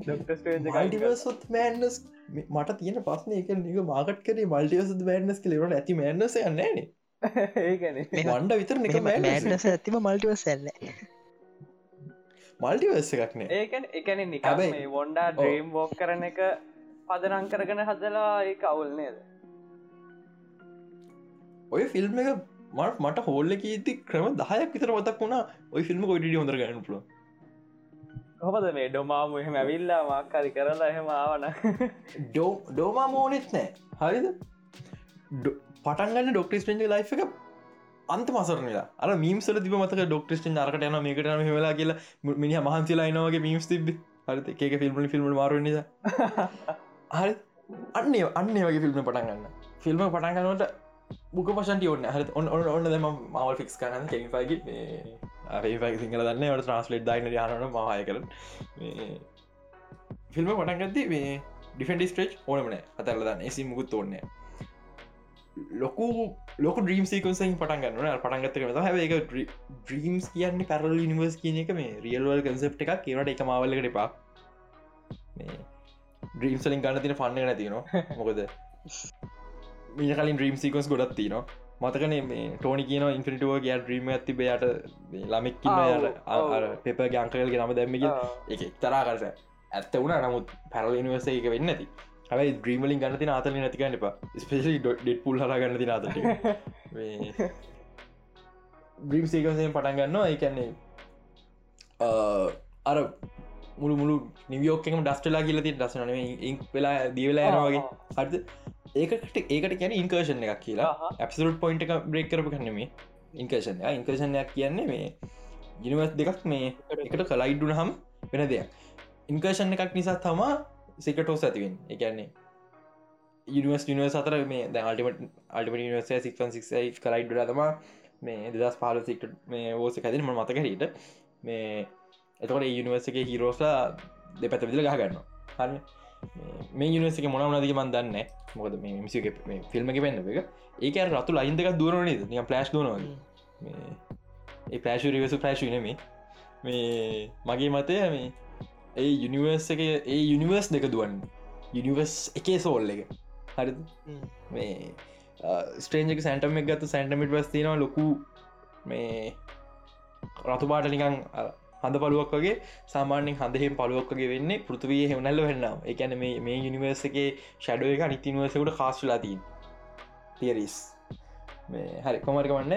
ඩොක්ටස්ොත් මෑන්නස් මට තියෙන පස්සන එක නික මාකට් කරේ මල්ටිවස මෑන්නස් කලවට ඇති මෑන්නස යන්නේන වන්ඩ විතර නික මෑනස ඇතිම මල්ටිවස් ඇල්ල මල්ටිවස්ස එකක්නේ ඒකන එකන නිකබයි වොන්ඩා ඩ්‍රීම් බෝක් කරන එක පදනං කරගෙන හදලා ඒ අවුල් නේද ඔය ෆිල්ම් එක මට මට හෝල්ල ඇති ක්‍රම දහයක් විතර මතක් වුණා. ඔය ෆිල්ම් කොඩිය හොඳර ගන්න පුල හොද මේ ඩොමාම එහෙම ඇවිල්ලා මක්කරි කරලා එහෙම ආවන ඩෝ ඩෝමා මෝනෙත් නෑ. හරිද? පටන්ගන්න ඩොක්ටස් පෙන්ජ ලයි් එක අන්ත මසරනලා අර මීම්සල තිබ මතක ඩොක්ටස්ටන් අරකට යන මේකට හමලා කියලා මිනි මහන්සිලා අයිනවගේ මීම්ස් තිබ හරි එක ෆිල්ම් ෆිල්ම් මාරු නිසා. හරි අන්නේ අන්නේ වගේ ෆිල්ම් පටන්ගන්න ෆිල්ම් පටන්ගන්නට බුක පශන්ට ඔන්න හ ඔන්න ඔන්න ඔන්න දෙම මවල් ෆික්ස් කරන්න කෙමිපයිග ඒ සිංහල දන්න. ට ට්‍රන්ස්ලේට් දයින යන මහය කර ෆිල්ම පටන්ගත්ති මේ ඩිෆෙන්ඩි ස්ට්‍රේච් ඕනමන අතරල දන්න. එසි මුකුත් ඕන්න ලොකු ලොක ්‍රීම් සේකන්සයින් පටන්ගන්න පටන්ගත්ත කර හැ එක ්‍රීම්ස් කියන්න පැරල නිවර්ස් කියන එක මේ රියල්වල් කන්සප් එකක්. කියවට එක මවල්ලකට එපා. ්‍රීම්සලින් ගන්න තින පන්න නැතිනවා මොකද? මිය කලින් ්‍රීම් සිකස් ගොඩත් තින මතකන මේ ටෝනි කියන ඉන්ෆිනිටුව ගෑ ්‍රීම ඇති බයට ළමෙක්කින්න පෙප ගංකල් නම දැම්මක එක තරා කරස ඇත්ත වුණ නමුත් පැරල නිවස එක වෙන්න ඇති හැයි ද්‍රීමලින් ගන්නති අතල නැතිකන්න එපා. ස්පේලි ඩෙට් පුල් හර ගන්නති අත ්‍රීම් සේකසයෙන් පටන් ගන්නවා. ඒකන්නේ අර මුළු මුළු නිවියෝකම ඩස්ටලා කියලති දසන වෙලා දීවෙලා යනවාගේ හරිද ඒකට ඒකට කියන ඉන්කර්ෂණ එකක් කියලා. ඇපසලට පොයින්ට එක බ්‍රේක් කරපු කන්නෙමේ ඉන්කර්ෂණ ඉන්කර්ෂණයක් කියන්නේ මේ ජිනිවස් දෙකක් මේ එකට. කලයිඩ්ඩුන හම් වෙන දෙයක්. ඉන්කර්ෂණ එකක් නිසා තමා සිකටෝස් ඇතිවෙන් එකන්නේ යනිවස් නිවස් අතර මේ දැල්ටිමට අල්ටිමට නිවස සික්න් සික්යි කරයිඩ්ඩ තම මේ දෙදස් පාල සික්ට මේ ඕස කැතින ම මතකරීට මේ එතකොට යනිවර්සගේ හිරෝස්ලා දෙ පැත විදිල ගහගන්න හරි මේ යනිවසික මොනවනදක මන් දන්න මොකද මේ මිසික ෆිල්ම එක පෙන්න්න එක. ඒක රතු ලයින්දක දුරනද නිය ප්ලස්් දුනවගේ ඒ පෑශු රිවසු ප්‍රෑශු නෙමේ මේ මගේ මතය මේ ඒ යුනිවර්ස එක ඒ යුනිවර්ස් දෙක දුවන් යුනිවර්ස් එකේ සෝල් එක. හරි මේ ස්ටේන්ජක සැන්ටම එක ගත්තු සැන්ටමිට වස් තියෙනවා ලොකු මේ රතුපාට නිකං හඳ පලුවක් වගේ සාමාන්‍යෙන් හඳහෙම පලුවක්ගේ වෙන්න පෘතිවී හෙවනැල්ල වෙන්න එකන මේ මේ යනිවර්ස එක ෂඩුව එක නිතිනිවර්සකට කාස්ටලාතිී තිරිස් මේ හරි. කොමරික වන්න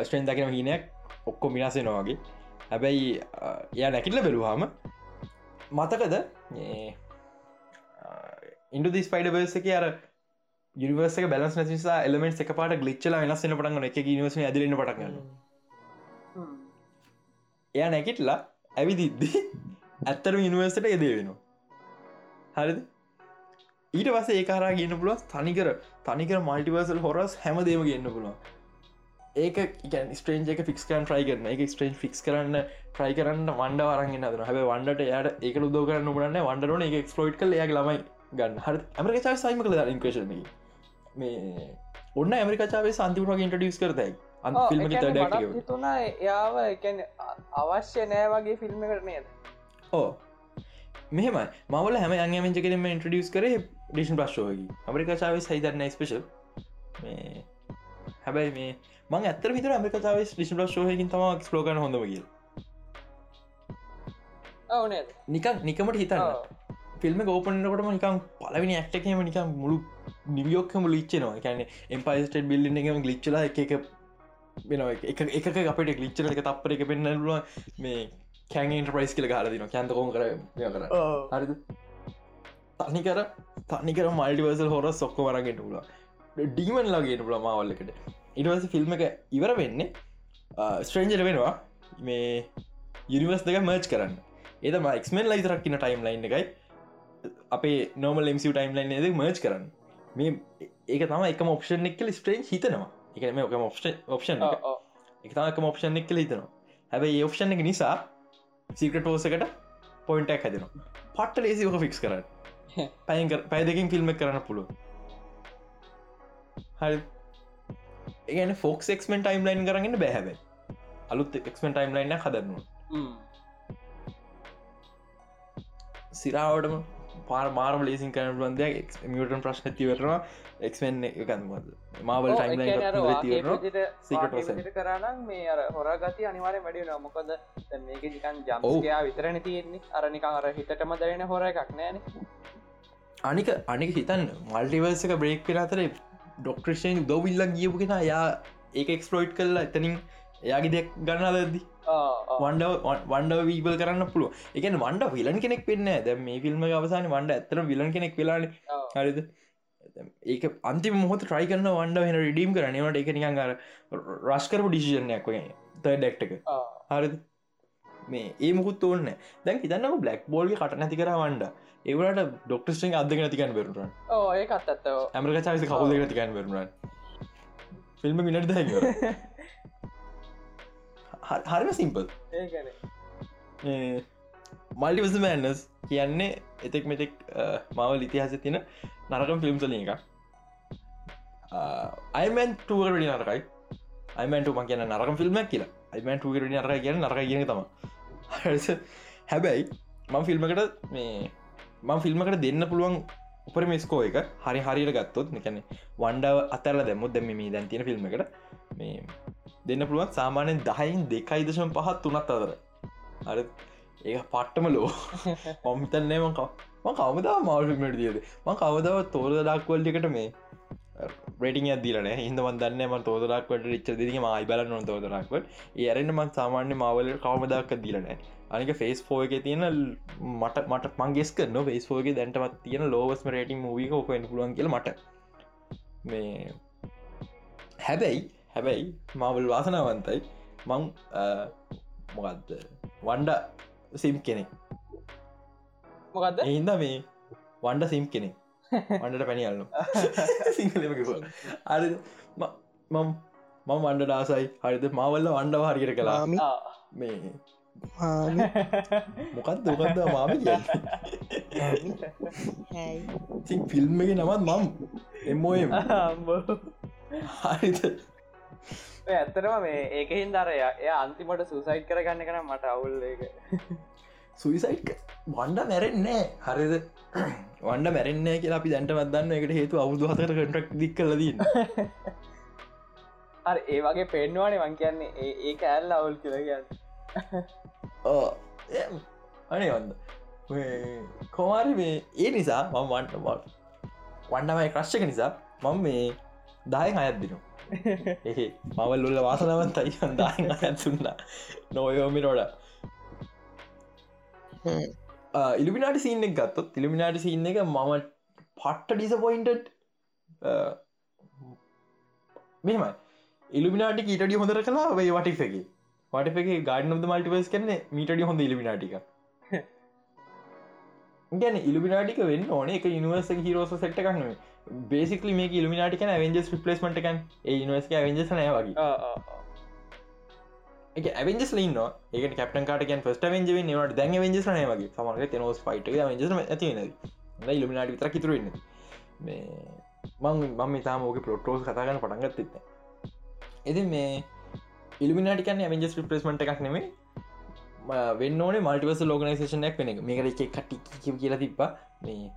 ස්ට්‍රේන් දකින හිනයක් ඔක්කො මිනාසෙනවාගේ හැබැයි එය නැකිල්ල බැලුවාම මතකද? ඉන්ඩ දිස් පයිඩබර්ස එක අර යනිවර්ස බලස් නිසා එලමෙන්ට එක පාට ගලිච්චල වෙනස්සන පටගන එක නිවස ඇදලන්න පටගන්න එය නැකිටලා ඇවිදිද්දි ඇත්තර යනිවර්සට එදේ වෙනවා. හරිද? ඊට පස ඒකාරා ගන්න පුළුව තනිකර තනිකර මල්ටිවර්සල් හොරස් හැමදේම ගන්න පුළුව ඒක ස්ට්‍රේන්ජ එක ෆික්ස් කරන් ට්‍රයි කරන එක ස්ට්‍රේන් ෆික්ස් කරන්න ට්‍රයි කරන්න වන්ඩ වරගෙන ද හැ වන්ඩට යට ඒක උදෝ කරන්න බලන්න වන්ඩරන එක ක්ස්පලෝට් කල යාගේ ළමයි ගන්න. හ ඇමරික චා සයිම කළ ඉන්ක්‍රේෂන මේ ඔන්න ඇමරිකාචාවේ සන්තිපුරගේ ඉන්ටඩියස් කරතයි අන් ෆිල්ම තුන එයාව එකන අවශ්‍ය නෑ වගේ ෆිල්ම් කරනයද ඕ මෙහෙම මවල හැම අංගමෙන්ච කරම ඉන්ට්‍රඩියස් කර ඩිෂන් ප්‍රශ්ෝවගේ ඇමරිකාචාව සයිදරන්න ස්පේෂල් මේ හැබැයි මේ මං ඇතර විතර ඇමරිකාචාව ිෂන් ප්‍රශ්ෝහයකින් තම ක්ස්ලෝගන හොඳ ගිය නිකන් නිකමට හිතන්න. ෆිල්ම ගෝපනකොටම නිකම් පලවිනි ඇක්ටකම නිකම් මුළු නිවියෝක්කම ලිච්චනවා කැන එම්පයිස්ට බිල්ලි එකම ගලිච්චල එක වෙන එක එක අපට ලිච්චන එක තප්පර එක පෙන්න්නලුව මේ කැන්ට ප්‍රයිස් කියල ගලදින කැන්තකොම කර කර. හරිද? තනිකර තනිකර මල්ටිවර්සල් හොර සොක්ක වරගෙන්ට පුල ඩීමන් ලගේට පුල මවල්ලකට ඉටවස ෆිල්ම් එක ඉවර වෙන්නේ ස්ට්‍රේන්ජර වෙනවා. මේ යනිවර්ස් දෙක මර්ච් කරන්න. ඒතම එක්මෙන් ලයිතරක්කින ටයිම් ලයින් එකයි. අපේ නොමල් එමසි ටයිම් ලයින් ද මර්ච් කරන්න. මේ ඒක තම එක ඔප්ෂන් එක්කල ස්ට්‍රේන් හිතනවා එකම ඔක ඔප්ෂන් එක. තමක ඔප්ෂන් එක්කල හිතනවා. හැබයි ඔප්ෂන් එක නිසා සිකට ෝසකට පොයින්ටක් හැදෙනවා. පට්ට ලේසි ෝක ෆික්ස් කරන්න. පැයක පැය දෙකින් ෆිල්ම් කරන්න පුළුව හරි. ඒගන ෆෝක්ස් එක්මෙන් ටයිම් ලයින් කරන්න බැහැබ අලුත් එක්මෙන් ටයිම් ලයින්න හදන්නවා සිරාවටම පාර මාරම ලේසින් කරන බන්දය මියටන් ප්‍රශ්න තිවරවා එක්ෙන් එකන්මද මාවල් කරනම් මේ අර හොර ගති අනිවාර වැඩිය නොමොකද මේක නිකන් ජම්කයා විතරන තියෙන්නේ. අරනිකං අර හිතටම දරෙන හොර එකක් නෑන. අනික අනික හිතන් මල්ටිවර්සක බ්‍රේක් කර අතර ඩොක්ට්‍රේෂන් දොවිල්ලක් ගියපු කෙන යා ඒක එක්ස්පලෝයිට් කරලා එතනින් එයාගේ දෙයක් ගන්න දදදි වන්ඩ වන්ඩ වීබල් කරන්න පුළුව එක වන්ඩ විලන් කෙනෙක් වෙන්න ද මේ ෆිල්ම් අවසාන වන්ඩ ඇතර විලන් කෙනෙක් වෙලාන. හරිද? ඒක අන්ති මොහොත ට්‍රයි කරන්න වන්ඩ වෙන රිඩීම් කරනවට එක නිකන් අර රස්කරපු ඩිසිෂණයක් ත ඩෙක්ටක හරිද? මේ ඒ මුකුත් ඕන්න දැන් හිතන්න බ්ලක් බෝල්ගේ කට නැති කර වන්ඩ ඒවට ඩොක්ටස්ටෙන් අදක නැතිකන් බරුරන් ඒත් ඇමරික චාවිස කවුද නැතිකන් බරුරන් ෆිල්ම් මිනට දැ හරිම සිම්පල් මල්ටිවස මෑන්නස් කියන්නේ එතෙක් මෙතෙක් මවල් ඉතිහාස තින නරකම් ෆිල්ම්සල එක අයිමන් ටුවරඩි නරකයි. අයිමන්ට ම කියන නරකම් ෆිල්ම්මක් කියලා. අයිමන් ටුවරඩි නරක කියන නරක කියන තම හැබැයි මං ෆිල්මකට මේ මං ෆිල්මකට දෙන්න පුළුවන් උපර මෙස්කෝ එක හරි හරියට ගත්තොත් එකැන වන්ඩ අතරල දැමුත් දැම මේ දැන් තියෙන ෆිල්ම් එකට මේ දෙන්න පුළුවන් සාමානයෙන් දහයින් දෙකයි දශම පහත් තුනත් අතර. අර ඒ පට්ටම ලෝ. ඔම්තන්නේ මකව කවමදා මවල්ිමට දියද ම කවදාව තෝර දක්වල්ටිකට මේ රටිං අදදිලන හිද වදන්න ම තෝදරක්වට රිච්ච දික මයි බල නො තෝදරක්වට ඒරන්න මන් සාමාන්‍ය මවල කවමදක් දීලනෑ අනික ෆේස් ෆෝ එක තියෙන මට මට මංගෙස් කරන ෆේස් ෝගේ දැන්ටමත් තියෙන ලෝවස්ම රේටින් මූවික ඕකෙන් පුළුවන් කියල මට. මේ හැබැයි හැබැයි මවල් වාසනාවන්තයි. මං මොකක්ද වන්ඩ සිම් කෙනෙක්. මොකක්ද එහින්ද මේ වන්ඩ සිම් කෙනෙක්. වන්ඩට පැනිියල්ලු සිංහලම අර මම් මම වන්ඩ ඩාසයි හරිද? මවල්ල වන්ඩ හරිකට කලා. මේ. මාමි. මොකක්ද මොකක්ද මාම කියන්න? ඉතින් ෆිල්ම් එක නමත් මම් අම්බෝ. හරිත ඇත්තරම මේ ඒකහින් දරය එය අන්තිමට සුසයිට් කරගන්න කන මට අවුල් එක සුයිසයිට් වන්ඩ මැරෙන්නෑ හරිද? වන්ඩ මැරෙන්නේ කියලා අපි දැන්ට මදන්න එකට හේතු අවුදු හතර කටක් දික් කලදී හරි ඒ වගේ පෙන්වානේ වන් කියන්නේ. ඒ කෑල්ල අවුල් කියලගන්න අනේ වන්ද. කොමාරි මේ ඒ නිසා මම වන්ට වන්ඩමයි ක්‍රශ්ක නිසා මම මේ දායෙන් අයත්දිනු එහේ මවල් උල්ල වාසනවන්තයි දායෙන් අයත්සුන්න නොයෝමි නොඩ ඉලිමිනාට සිීන එක ගත්තොත් ඉලිමිනාට සින්න එක මම පට්ට ඩිසපොයින්ටඩ් මෙමයි ඉල්ිමිනාටි ඊටඩිය හොඳර කලා වේ වටික් එක. වටක ගඩ ොද මල්ටිවස් කන මීටඩිය හොඳ ඉලිමිනාටික ගැන ඉල්ිනාටික වෙන්න ඕන. එක නිවර්ස හිරෝස සෙට් කන්න බේසිකල මේ ඉල්ිනාටික වෙන්ජස් රිපලස්මට එකන් ඒ නිවර්ස් වෙන්ජස නය වගේ. එක ඇවෙන්ජස් ලන්න ඒක කපටන් කාටක ෆස්ට වෙන්ජ නට දැන් වෙන්ජස් නය වගේ. සමක නෝස් පයිට වෙන්ජ ඇති ඉල්ිනාට විතර කිතුරන්න මේ මං මම තාමෝක පොට්ටෝස් කතාගන්න පටන්ගත් එත්ත එති මේ ඉල්ිනාටිකන් වෙන්ජස් රිපලස්මට එකක් නෙමේ වෙන්න ඕන මල්ටිවස ලෝගනයිසේෂනයක් වෙන එක. මේකට එක කටි කියලා තිබ්බා. මේ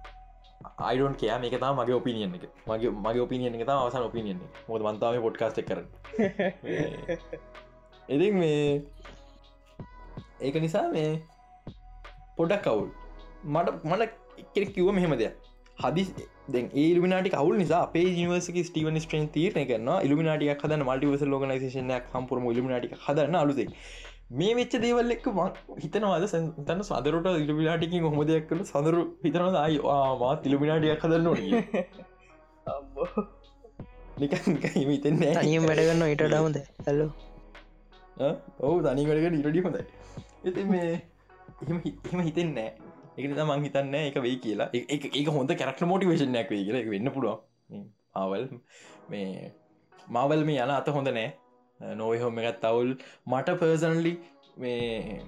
අයිඩෝන් කෑ මේක තා මගේ ඔපිනියන් එක. මගේ මගේ ඔපිනියන් එක තා අවසන් ඔපිනියන් මොද මන්තාව පොඩ්කාස්ට කර එති මේ. ඒක නිසා මේ පොඩක් කවුල් මට මට එකෙ කිව මෙහෙම දෙයක්. හදි දැ ඒල්මිනාටි කවල් නිසා අපේ නිවර්සික ස්ටීවන් ස්ට්‍රන් තීරන කරන්න ඉල්මිනාටිය හද මල්ටිවස ලෝගනයිසේෂනයක් හම්පුරම ඉල්මිනාටි හදන්න අලුදේ මේ වෙච්ච දේවල් එක්ක හිතනවාද? තන්න සදරට ඉල්මිනාටිකින් හොම දෙයක් කළ සඳරු හිතනවද? අයි වා තිලිමිනාටියක් හදන්න ඕන. නික හිතන්නේ අනියම් වැඩගන්න ඉට ඩවද හැලෝ ඔවු තනිකටක ඉරඩි හොඳයි. ඇති මේ එහෙම හිම හිතෙන්නෑ එක මං හිතන්න එක වෙයි කියලා. ඒක හොඳ කැරක්ට මෝටිවේශනයක් වේ කියලා. එක වෙන්න පුළුවන්. ආවල් මේ මාවල් මේ යන අත හොඳ නෑ නොව හොම එකත් තවුල් මට පර්සනලි මේ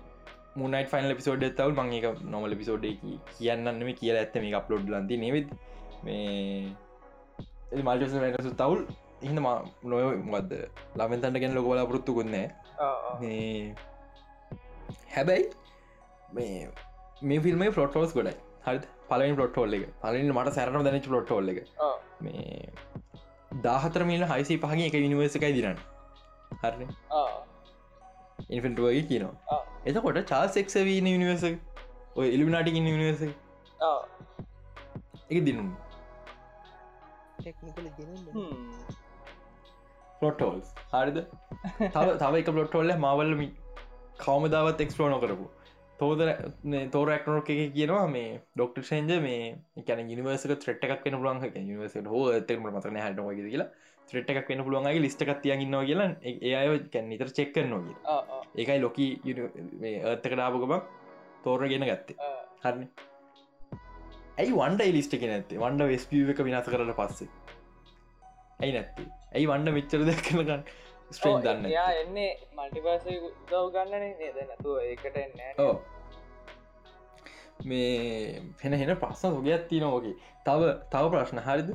මුනයිට ෆයින් පිසෝඩ් තවල් මං එක නොමල පිසෝඩ් කියන්නම කියලා ඇත්ත මේ අප්ලෝඩ් ලන්ති නෙවෙත් මේ මල්ටස වැටසු තවුල් ඉන්න නොය මද ළමෙන්තන්ට ගැන ලොකවල පුරත්තු කොන්නෑ හැබැයි මේ මේ ෆිල්ම පොටෝස් ගොඩයි. හරි පලින් පොට්ටෝල් එක. පලින් මට සැරන දැනච පොට්ටෝල් එක. මේ දාහතර මිල හයිසි පහගේ එක විනිවර්සකයි දිරන්න හරි. ඉන්ෆිට වගේ කියනවා. එතකොට චාසෙක්ස වීන නිවර්ස ඔය ඉල්ිනාටික නිවර්ස එක? දිනුම් පොටෝල් හරිද? තව තව එක පොට්ටෝල්ල මවල්ලමි කවමදාවත් එක්ස්පලෝන කරපු තෝද තෝරක්නොක එක කියනවා මේ ඩොක්ට ෂේන්ජ මේ කැන නිවර්සක ත්‍රට් එකක් වෙන පුලුවන් නිවර්ස හෝ තෙම මතන හටම කියලා ත්‍රට් එකක් වෙන පුළුවන්ගේ ලිස්ට එකක් තියන්ගන්නවා කියලා ඒ අය කැන් නිතර චෙක්කර නොගේ ඒකයි ලොකී ඒත්තක ඩාපකම තෝර ගෙන ගත්තේ. හරන? ඇයි වන්ඩ ලිස්ට එක නැත්තේ? වන්ඩ වෙස්පිය එක විනාස කරට පස්සේ. ඇයි නැත්තේ? ඇයි වන්ඩ මෙච්චර දැක්කනගන්න ස්ට්‍රේන් දන්න යා එන්නේ මල්ටිපස දව ගන්නන නේද? නැතුව ඒකට එන්න ඕ මේ පෙන හෙන ප්‍රශ්න සොගයක් තින ෝගේ තව තව ප්‍රශ්න හරිද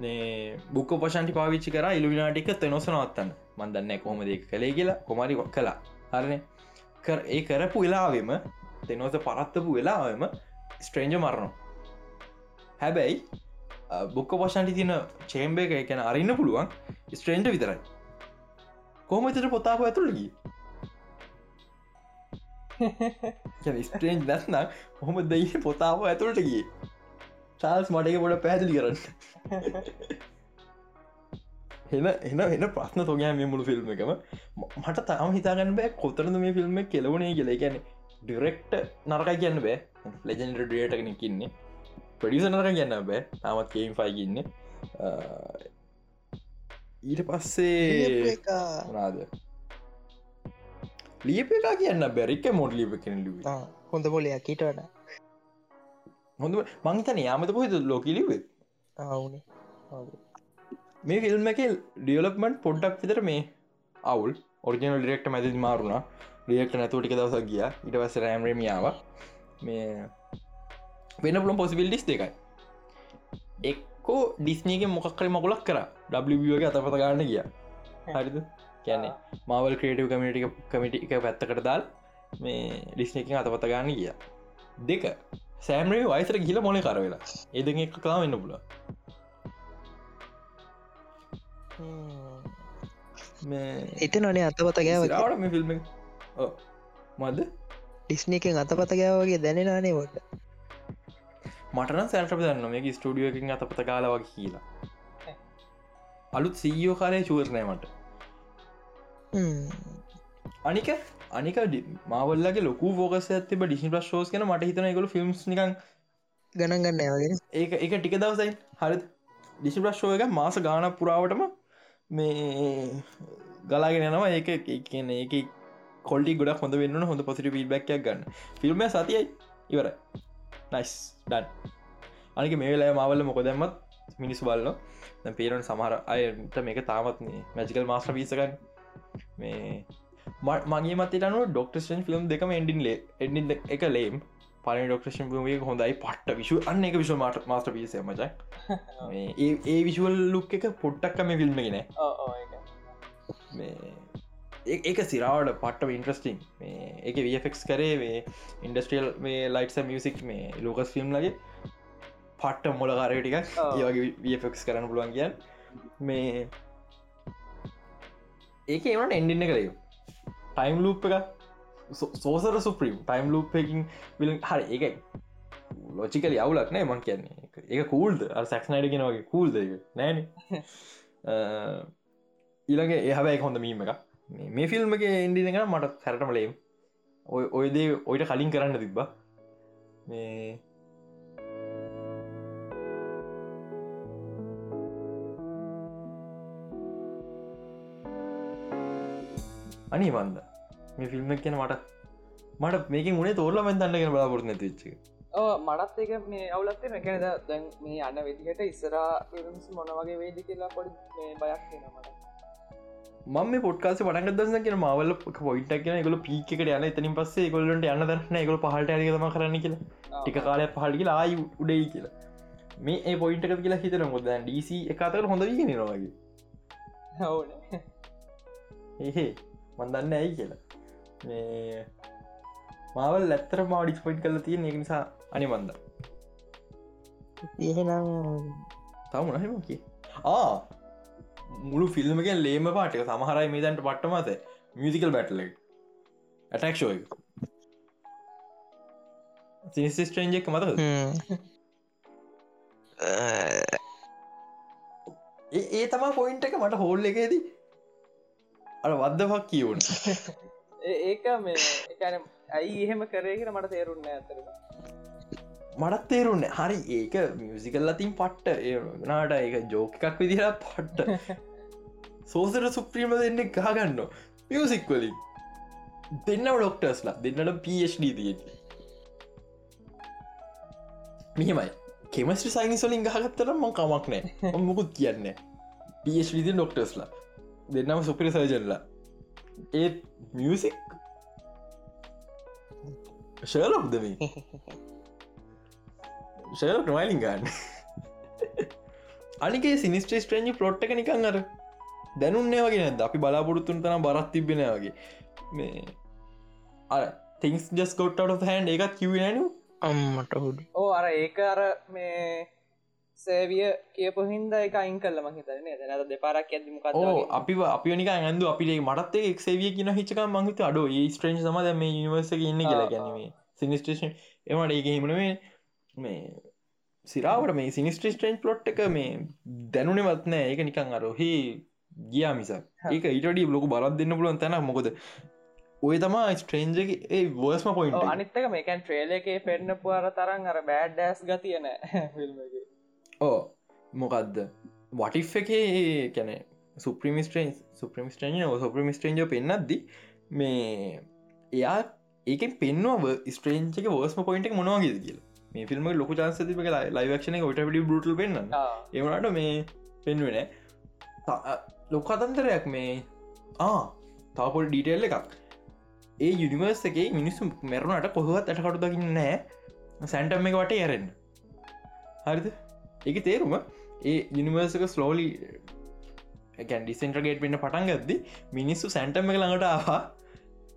බුක්ක පශන්ටි පාවිච්චි කර ඉල්ිනාටික තෙනොසනවත්තන්න මන්දන්න කොහොම දෙක කළේ කියලා. කොමරි කලා කර ඒ කරපු වෙලාවෙම තෙනොස පරත්තපු වෙලාවම ස්ට්‍රේන්ජ මරණු හැබැයි බුක්ක පශන්ටි තින චේම්බේ එක එකැන අරන්න පුළුවන් ස්ට්‍රේන්ජ විතරයි. කොහමතට පොතාපු ඇතුළගී ස්ට්‍රේන්් දැස්නම් හොම දෙයි පොතාව ඇතුළට ගිය චාල්ස් මටක පොඩ පැදිලි කරන්න. එන එන එන ප්‍රශ්න තොගෑ මේ මුළු ෆිල්ම් එකම. මට තම හිතාගන්න බෑ කොතරද මේ ෆිල්ම් කෙලවනේ කියල. ගැන ඩිරෙක්ට නරකයි කියන්න බෑ. ලෙජන්ඩ ඩියට කෙනෙක් ඉන්නේ. පඩිස නරක කියන්න බෑ. තාමත් කේම් ෆයි ඉන්න. ඊට පස්සේ නාද ලියප එකා කියන්න බැරික මොඩ ලිප කෙන ලිව හොඳ පොලයක්. කීටට හොඳ මංතන යාමත පොහිද ලෝකිලිව අවුනේ මේ ෆිල්ම් එක ඩියලප්මන්ට් පොඩ්ඩක් විතර මේ අවුල්. Original direct මැති මාරුණ. ඩියක්ට නැතුව ටික දවසක් ගිය. ඉට පස්ස රෑම්රමියාව මේ වෙන පුළම් පොසිබිල්ඩිස් දෙකයි. එක්කෝ ඩිස්නීගේ මොකක්කර මකුලක් කර. ඩගේ අතපත ගන්න ගිය. හරිද? කියන්නේ මවල් ක්‍රේටව කමිටික කමිටි එක පැත්තකට දාල් මේ ඩිස්නකින් අතපත ගන්න ගිය. දෙක සෑම්රේ වයිසර ගිල මොන කරවෙලා ඒද එක කලා වෙන්න පුල එත නොනේ අතපත ගෑව රට මේ ෆිල්ම් මද ඩිස්්නයකෙන් අතපත ගෑවගේ දැනෙනනේ ොට මටන සැල්ට දන්න මේ ස්ටඩියෝකින් අතපත කාල වගේ කියලා. අලුත් සීයෝ කාරය චුවරණයමට අනික අනික මවල්ලගේ ලොක ෝකස ඇති ඩිසි ප්‍රශෝස් කන මට හිතන එකකු ෆිල්ම්ස් නිකන් ගණන් ගන්න වගේ ඒක එක ටික දවසයි. හරි ඩිසි ප්‍රශ්ෝ එක මාස ගාන පුරාවටම මේ ගලාගෙන යනවා. ඒක කියන ඒක කොල්ටි ගොඩක් හොඳ වෙන්න හොඳ පොසිට පිල්බැක්යක් ගන්න. ෆිල්ම් සතියයි. ඉවර නයිස් ඩන් අනික මේ වෙලා මවල්ල මොක දැම්මත්? මිනිස් දැ පේරන සමහර අයට මේක තාමත්න්නේ මැජිකල් මාස්ට්‍ර පිසකන් මේ මගේ මතනු ඩොක්ටර්ෂන් ෆිල්ම් දෙකම එඩින් ලේ එඩින් එක ලේම් පල ඩොක්ටර්ෂන් ේ හොඳයි පට්ට විශු අන්න එක විශව මට මස්ට පිස මච. ඒ විශුවල් ලුක් එක පොට්ටක් මේ ෆිල්ම් ගෙන ඒක. සිරාවට පට්ට ඉන්ට්‍රස්ටිං මේ එක වෆෙක්ස් කරේ වේ ඉන්ඩස්ට්‍රියල් මේ ලයිටස මියසික් මේ ලෝකස් ෆිල්ම් ලගේ පට්ට මොල කාරටික ඒවගේ වෆෙක්ස් කරන්න පුළුවන් කියන් මේ ඒක එවට එන්ඩින්න කළේ ටයිම් ලූප් එක සෝසර සුප්‍රීම් ටයිම් ලූප්කින් විල් හරි ඒකයි. ලෝචිකල අවුලක් නෑ මං කියන්නේ. ඒක කූල්ද සැක්නයිඩගෙන වගේ කූල්ද නෑන. ඊළගේ ඒහබැයි හොඳ මීම එක මේ ෆිල්ම්ගේ ඉන්ඩිනක මට සැරටම ලේම් ඔය ඔයදේ ඔයිට කලින් කරන්න තිබ්බා. මේ අනි වන්ද මේ ෆිල්ම් කියන මට මට මේක මුණේ තෝරල මෙන්තන්නගෙන බලාපොරත් නැතිච්ච මටත් එක මේ අවුලත්තේ මෙකැනද දැන් මේ අන්න වෙදිකට ඉස්සරා ෆිල්ම්ස් මොන වගේ වේදි කියලා පොඩි බයක් තියෙනමට මම පොට්කාස පටක් දන්න කියෙන මවල පොයිට කියන ගොල පිකට යන. එතනින් පස්සේ ගොල්ලට යන්න දන්න ගොල පහට ඇගතම කරන්න කියලා. ටික කාලය පහල් කියලා ආයු උඩයි කියලා. මේ ඒ පොයින්ට කියලා හිතන මොද ඩීසි එකතර හොඳ ගෙන නොවගේ ඒහේ මන්දන්න ඇයි කියලා. මේ මාවල් ලැත්තර මා ඩිස් පොයිට් කල තියෙන එක නිසා අනි මන්ද එහෙනම් තම නහමකි ආ මුළු ෆිල්ම්ගෙන් ලේම පාටක සමහරයි මේ දැන්ට පට්ට මත මියසිකල් බැටල ඇටක්ෂෝ සිනිස්ට්‍රේන්ජෙක් මත ඒ තමා පොයින්ට එක. මට හෝල් එකේදී අර වද්දපක් කියවුණ. ඒක මේ ඇයි එහෙම කරේගෙන මට තේරුන්න ඇතර මටත් තේරුන්න හරි ඒක මියසිකල් අතින් පට්ට. ඒනාට ඒක ජෝක එකක් විදිර පට්ට. සෝසර සුප්‍රීම දෙන්න ගහගන්න මියසික් වලින්. දෙන්නම ඩොක්ටර්ස්ලා දෙන්නට පD තිය මෙහෙමයි. කෙමස්ටි සයිනිස්වලින් ගහගත්තර ම කමක් නෑ මොකුත් කියන්න පD ඩොක්ටර්ස්ලා දෙන්නම සුපිරි සර්ජන්ලා. ඒත් මියසික් ශලොක්දම ශලොක් නොයිලින් ගන්න. අනිගේ සිනිස්ට්‍රේ ස්ට්‍රේජි පලොට් එක නිකන් අර දැනුන්නේ වගේ නැද? අපි බලාපොරොත්තුන් තන බරත් තිබෙන වගේ. මේ අර තිංස් ජස් කොට්ට හැන් එකත් කිව නු අම්මට හුඩ ඕ අර ඒක අර මේ සේවිය කියපු හින්ද එක අයින් කල්ල මහිතන නැත දෙපාරක් ඇදමක ඕ අපි අපිනික ඇඳු අපිේ මටත් එක් සේවිය කියන හිචක මහිත අඩ ඒ ස්ට්‍රේන්් සම දැම නිවර්ස ඉන්න කියලා ගැනීම සිනිස්ටේෂන් එමට ඒක හිමනේ මේ සිරාවට මේ සිනිස්ට්‍රේ ස්ට්‍රේන්් පලොට් එක මේ දැනුනෙවත් නෑ. ඒක නිකං අරොහි ගියා මිස ඒක ඊටඩි ලොක බරත් දෙන්න පුලුවන් තැන මොකද ඔය තමා ස්ට්‍රේන්ජ ඒ වර්ස්ම පොයින්ට අනිත්තක මේකන් ට්‍රේල එකේ පෙන්න්න පුවර තරන් අර බෑඩ් ඩෑස් ගතියන ෆිල්ම්ගේ ඕ මොකක්ද වටිෆ් එකේ කැන සුප්‍රමිස්ටන් සුප්‍රමිස්ටන් සුප්‍රමිස්ටේන්ජ පෙන්න්නද්දි මේ එයා ඒකෙන් පෙන්ව ස්ට්‍රේන්චක වර්ස්ම පොයින්ට මොනවාගේ කියල මේ ෆිල්ම ලොක චන්සති කලා ලයිවක්ෂන ොට ඩි බටල් පෙන්න්න ඒවනට මේ පෙන්වෙන ලොක අතන්තරයක් මේ ආ තාපොල් ඩීටෙල් එකක් ඒ යුනිවර්ස් එකේ මිනිස්සු මැරුණට කොහොත් ඇටකටු දකින්න නෑ සැන්ටම් එක වට යරෙන් හරිද එක තේරුම ඒ යුනිවර්සක ස්ලෝලි ඩිසෙන්ට්‍රගේට පෙන්න්න පටන් ගත්දි මිනිස්සු සැන්ටම් එක ළඟට ආහා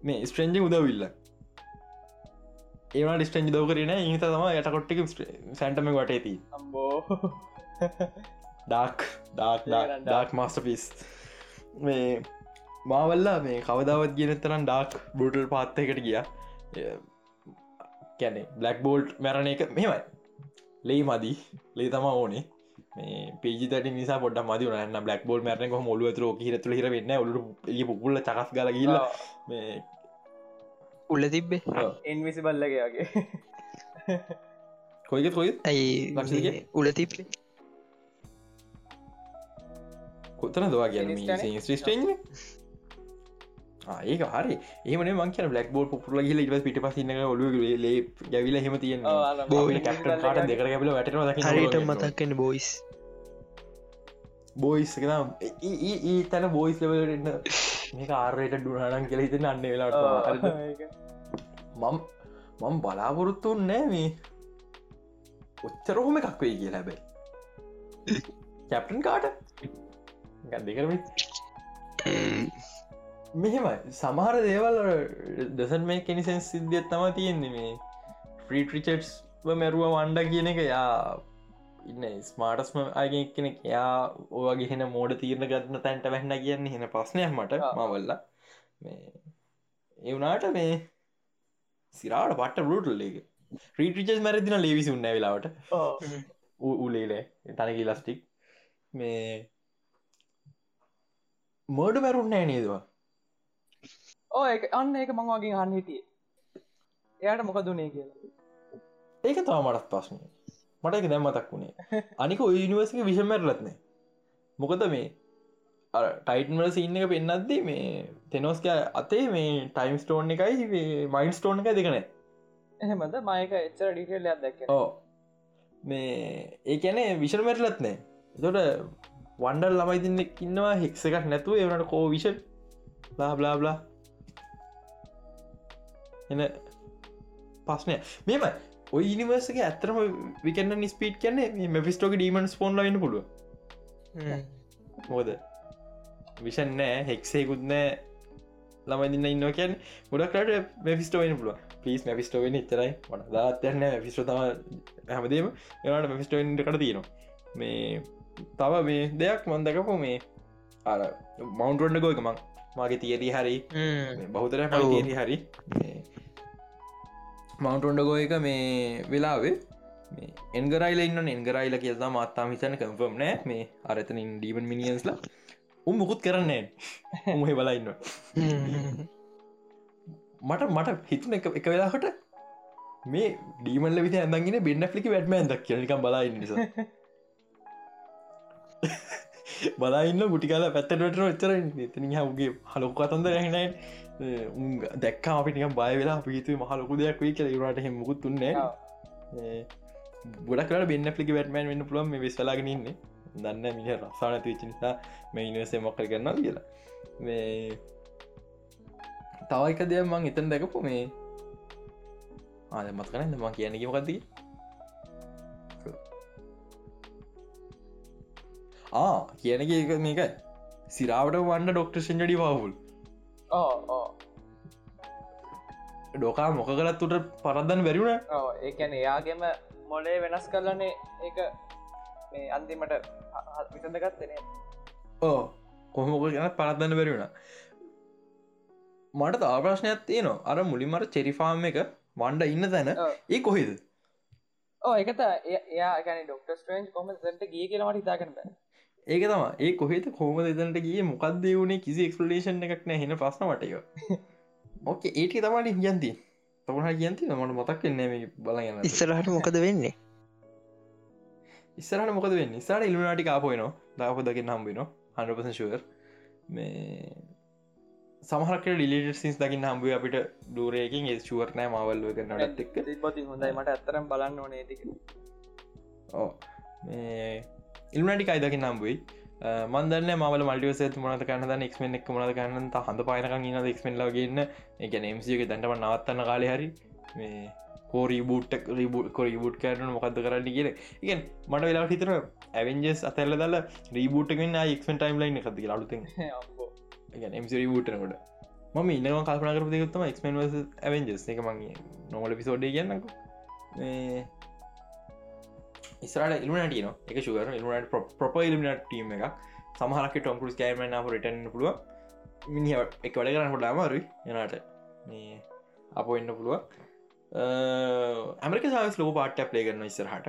මේ ස්ට්‍රෙන්ජ උදවිල්ල ඒවා ඩිස්ටෙන්ජ් දව කරන ඉත තම යටකොට්ටික සැන්ටම වට ඇති අම්බෝ dark dark dark masterpiece මේ මාවල්ලා මේ කවදාවත් ගෙන තරන් ඩාක් බුටල් පාත්තයකට ගිය. කැනෙ බ්ලක් බෝල්ට් මැරණ එක මෙමයි ලේ මදී. ලේ තම ඕනේ. මේ පේජිත නිසා පොඩ මද න බ්ලක් බෝල් මරන මොලුව තර හිරතු හිර වෙන්න ඔලු පුල්ල චකස් ගල ගල්ල මේ උල්ල තිබ්බේ? එන්විසි බල්ලගේ වගේ. කොයික කොයි ඇයි උල තිබ්බේ? කොතන දවා කියන්න? ස්ටේන් ඒක හරි. ඒමන මංක බලක් බෝඩ් පුරල ගල ඉව පිට පසින්න ඔලු ලේ ගැවිල හෙම තියෙන් කැට දෙකර ගැබල වැට හරිට මතක්කන්න බොයිස් බෝයිස් ඒ තැන බෝයිස් ලවලටන්න මේ ආරයට ඩුනානන් කෙල හිතන අන්න වෙලාට මම් මම් බලාපොරොත්තු නෑ මේ. ඔච්චරහොම එකක් වේ කිය ලැබයි කැප්ටන් කාට? ගන්දකරම මෙහෙමයි. සමහර දේවල් දසන් මේ කෙනිසන් සිද්ධියත් තම තියෙන්නේ මේ. ෆ්‍රීට්‍රිචට්ස් මැරුව වන්ඩ කියන එක යා ඉන්න ස්මාටස්ම අයගෙන් කෙනෙක් යා ඕගේ හෙන මෝඩ තීරණ ගත්න තැන්ට වැැන්න කියන්න හෙන පස්නයක් මට මවල්ල. මේ එවනාට මේ සිරාට පට රුටල්ලේක ්‍රීටිචස් මැරදින ලේවිසි උන්න වෙලාවට. උලේලේ තනකි ලස්ටික් මේ මෝඩ මැරුන්නෑ නේදවා ඕ අන්න ඒක මං වගේ හන්න හිටිය. එයාට මොක දුනේ කියලා. ඒක තව මටත් පස්න මට එක දැම්මතක් වුණේ. අනික ඔයනිවර්සික විෂමැරලත්නේ මොකද මේ ටයිටන්වල සින්න එක පෙන්න්නද්දී මේ තෙනෝස්ක අතේ මේ ටයිම් ස්ටෝන් එකයි මයින් ස්ටෝන් එක දෙකන එහෙමද? මයක එච්චර ඩිටෙල් දැක් ඕ මේ ඒකැනේ විෂල් මැරලත්නේ තොට වන්ඩල් ළමයි තින්නෙක් ඉන්නවා හෙක්ස එකක් නැතුව එවනට කෝ විෂ ලා බ්ලා බ්ලා එන පස්නය මෙම ඔය ඉනිවර්සක ඇතරම විකන්න නිස්පීට් කන්නේ මෙෆිස්ටෝක ඩීමන් ස්පෝන්ල වෙන්න පුළුව මොද විෂන් නෑ හෙක්සේකුත් නෑ. ළමයිදින්න ඉන්න කියන් ගොඩක්ට මෙෆිස්ටෝවෙන් පුළුව පිස් මැෆිස්ටෝවෙන් තරයි වන දාතයන්න ෆිස්ට තම හැමදීම. එනට මෙෆිස්ටෝෙන්ට කට තියෙනවා. මේ තව මේ දෙයක් මන්දකපු මේ අර මවන්ටරන්ඩ ගෝයකමක් මගේ තියරී හරි. බෞතර පතිරි හරි. මවන්ටොන්ඩ ගෝ එක මේ වෙලාවේ එන්ගරයිල ඉන්න එන්ගරයිල කියතා මත්තා හිතන කම්ෆර්ම් නෑ. මේ අරතනින් ඩීබන් මිනිියන්ස්ලා උම් මුකුත් කරන්නේ උමහෙ බලඉන්න මට මට හිතුන එක එක වෙලාහට මේ ඩීමල්ල විත ඇඳගෙන බෙන්න්න ලිකි වැටම ඇදක් කියනිකම් බලන්න නිසා බලන්න ගුටිකාල පැත්තට ොච්චර එතන හගේ හලොක් අතන්ද රැහිනයි දැක්ක අපිට බය වෙලා පිතු මහලොකු දෙයක් වී කියල. රට හෙමුකුත් තුන්නේ ගොඩක් කර බෙන්න්න ලික වැටමන් වන්න පුළන් මේ වෙස්ලාගෙන ඉන්න. දන්න මිහ රසාන තිවිච නිසා මේ ඉනිවසේ මොක්කල් කරන්න කියලා. මේ තවයික දෙයක් මං එතන් දැකපු මේ ආද මත් කරන්න මං කියන්නකි ආ කියනක එක මේක සිරාවට වන්න ඩොක්ට ෂෙන්ඩඩි පාහුල් ඩොකා මොක කරත් තුට පරද්දන්න බැරිුණ ඒකැන එයාගේම මොලේ වෙනස් කරලනේ ඒක මේ අන්තිමට විසඳගත්තනේ ඕ කොහොමොක ගැන පරද්දන්න බැරිුණ මට තාප්‍රශ්නයක් තියනවා. අර මුලින්මට චෙරිෆාර්ම් එක වන්ඩ ඉන්න තැන ඒ කොහෙද? ඕ එකත එයා ගැන ඩොක්ට ස්ට්‍රේන්ජ් කොම ට ගිය කියලමට හිතාකරන්න ඒක තම ඒ කොහෙත කෝම දෙතනට ගිය? මොකක්ද වුණේ කිසි එක්ස්පලේෂන් එකක් නෑ හෙන ප්‍රශ්න වටය ඕක ඒට තමාට කියන්ති තමහ කියන්ති මට මතක් වෙන්නේ මේ බලගන්න ඉස්සරහට මොකද වෙන්නේ? ඉස්සරට මොකද වෙන්න? ඉස්සාට ඉල්මනාටි කාපයනවා දාපදක නම්බෙන හන්පස ශුවර් මේ සමහක ඩිලිට සිස් දකින්න හම්බුව අපිට දූරයකින් ඒ ශුවරනෑ මවල්ල කරනටත් එක්ක. තිබති හොඳයි. මට ඇත්තරම් බලන්න ඕනේ ටික. ඕ ඉල්මටි අයිදකි නම්බුයි මන්දන්න මල මල්ටිවස මනත කන්න එක්මෙන් එක් මනද කන්න හඳ පායනක ඉන්න. එක්මෙන් ලගන්න එක නම්සික දැන්ටම නවත්තන්න කාලය හරි මේ හෝරී බූට්ක් රීබුට් කොරී බුට් කරන මොකක්ද කරන්න කියෙන ඉගෙන් මට වෙලා හිතර ඇවෙන්ජස් අතැල්ල දල රීබූට්ෙන් එක්මන් ටයිම් ලයින් එකති අලුත රීබූටනකොට මම ඉන්නම කල්පන කර දෙකුත්තම එක්මන් ඇවෙන්ජස් එක මගේ නොමල පිසෝඩ්ඩ කියන්නක ඉස්රට ඉල්මනටන එක ශුවර ඉල්මට ප්‍රප ඉල්මිනට ටීම එක සමහරක ටොම්කරුස් කෑමන රටන් පුළුව මිනි එක වැඩ කරන්න හොඩාම අරුයි යනට අප එන්න පුළුව ඇමරික සාස් ලෝ පාට ප්ලේ කරන ඉස්සරහට.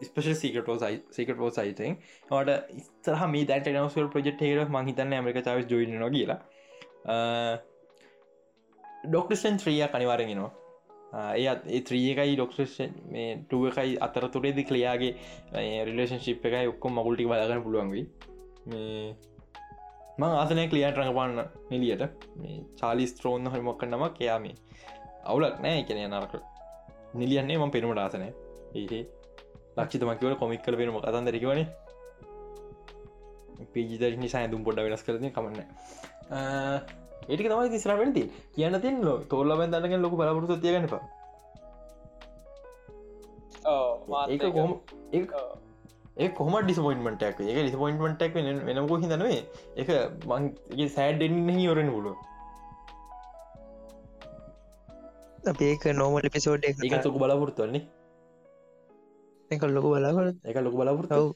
ස්පේෂ සිකට සිකට ෝ සයිතෙන් ට ඉස්තරහ මේ දැට නවසල් ප්‍රජෙක්් ේර මහිතන්න ඇමරික චාවස් ජොයින කියලා. ඩොක්ටෂන් ත්‍රිය කනිවාරගෙනවා ඒත් ඒ ත්‍රියකයි ඩොක්ෂන් මේ ටුවකයි අතර තුරේදි කලියයාගේ රිලේෂන් ශිප් එකයි ඔක්කොම මගුල්ටි බලගන්න පුළුවන්ගයි මං ආසනය කලියන්ට රඟපාන්න නිලියට මේ චාලිස් ත්‍රෝන්න හරිමොක්ක නම කයාමේ අවුලක් නෑ එකන නරක. නිලියන්නේ ම පෙනුමට ආසනය. ඒ ලක්ෂිතමකිවල කොමික් කල පෙනුම කතන් දෙරකිවන පිජිතර නිසා ඇදුම් පොඩ වෙනස් කරන කමන්න ඒටික තමයි තිස්ර වෙනති කියන්න තින් ලෝ තෝල්ල බැදන්නගෙන් ලොක බලපුරතු තියගන්නප ඒක කොහොම ඒ කොම ඩිස්පොයින්මටක් එක ඩිස්පොයින්මටක් වෙනකෝ හිදනේ එක මංගේ සෑඩ්ඩෙන්න්න යොරෙන් පුලුව අපඒක නෝමල් පිසෝඩ් එක සොක බලාපොරත්තුවන්නේ එක ලොක බලාගොල එක ලොක බලාපොරතාව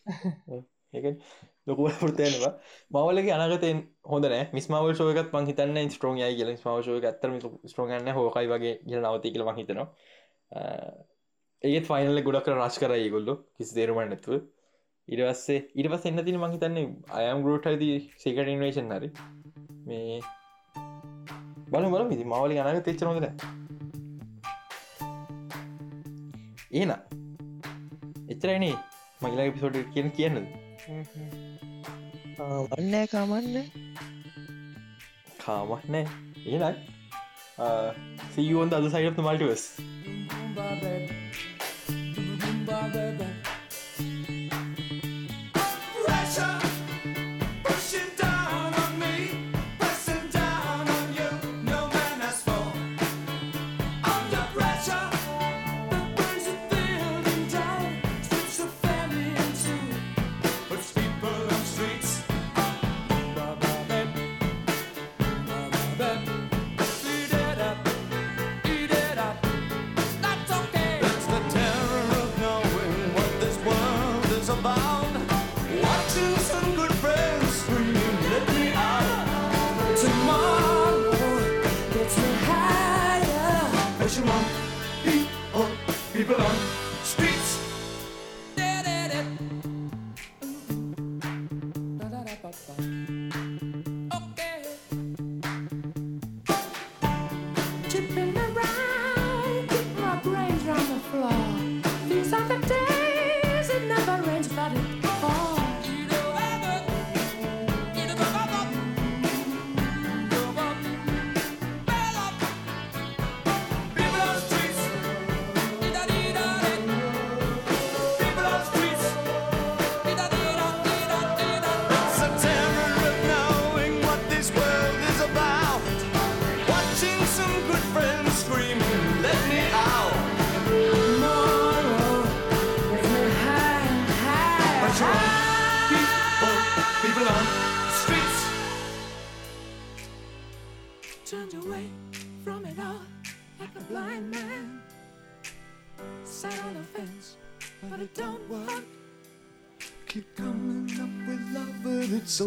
ලොක පුරතයනවා මවලගේ අනගතයෙන් හොඳන මිස්මාව ෝයකත් මං හිතන්න ස්ට්‍රෝන් ය කියල. ස්මාවශෝය ඇත්තම ස්ට්‍රෝගන්න හෝකයි වගේ ගල නවති කියල මහිතනවා ඒත් ෆයිනල ගොඩක් රශ් කරයි ගොල්ලො කිසි තේරුමන් නැතුව. ඉරවස්සේ ඉරවස් එන්න තින මහිතන්නේ අයම් ගරෝට් හද සේකට ඉන්වේශන් හරි. මේ බල බල මිති මවලි අනග තෙච්ච නොදන ඒන එච්චරයිනේ මගලා පිසෝඩ් කියන කියන්නද? වන්න කාමන්න. කාමක්නෑ ඒනයි සීවෝන්ද අද සයිට මල්ටිවස්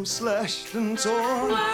slashed and torn.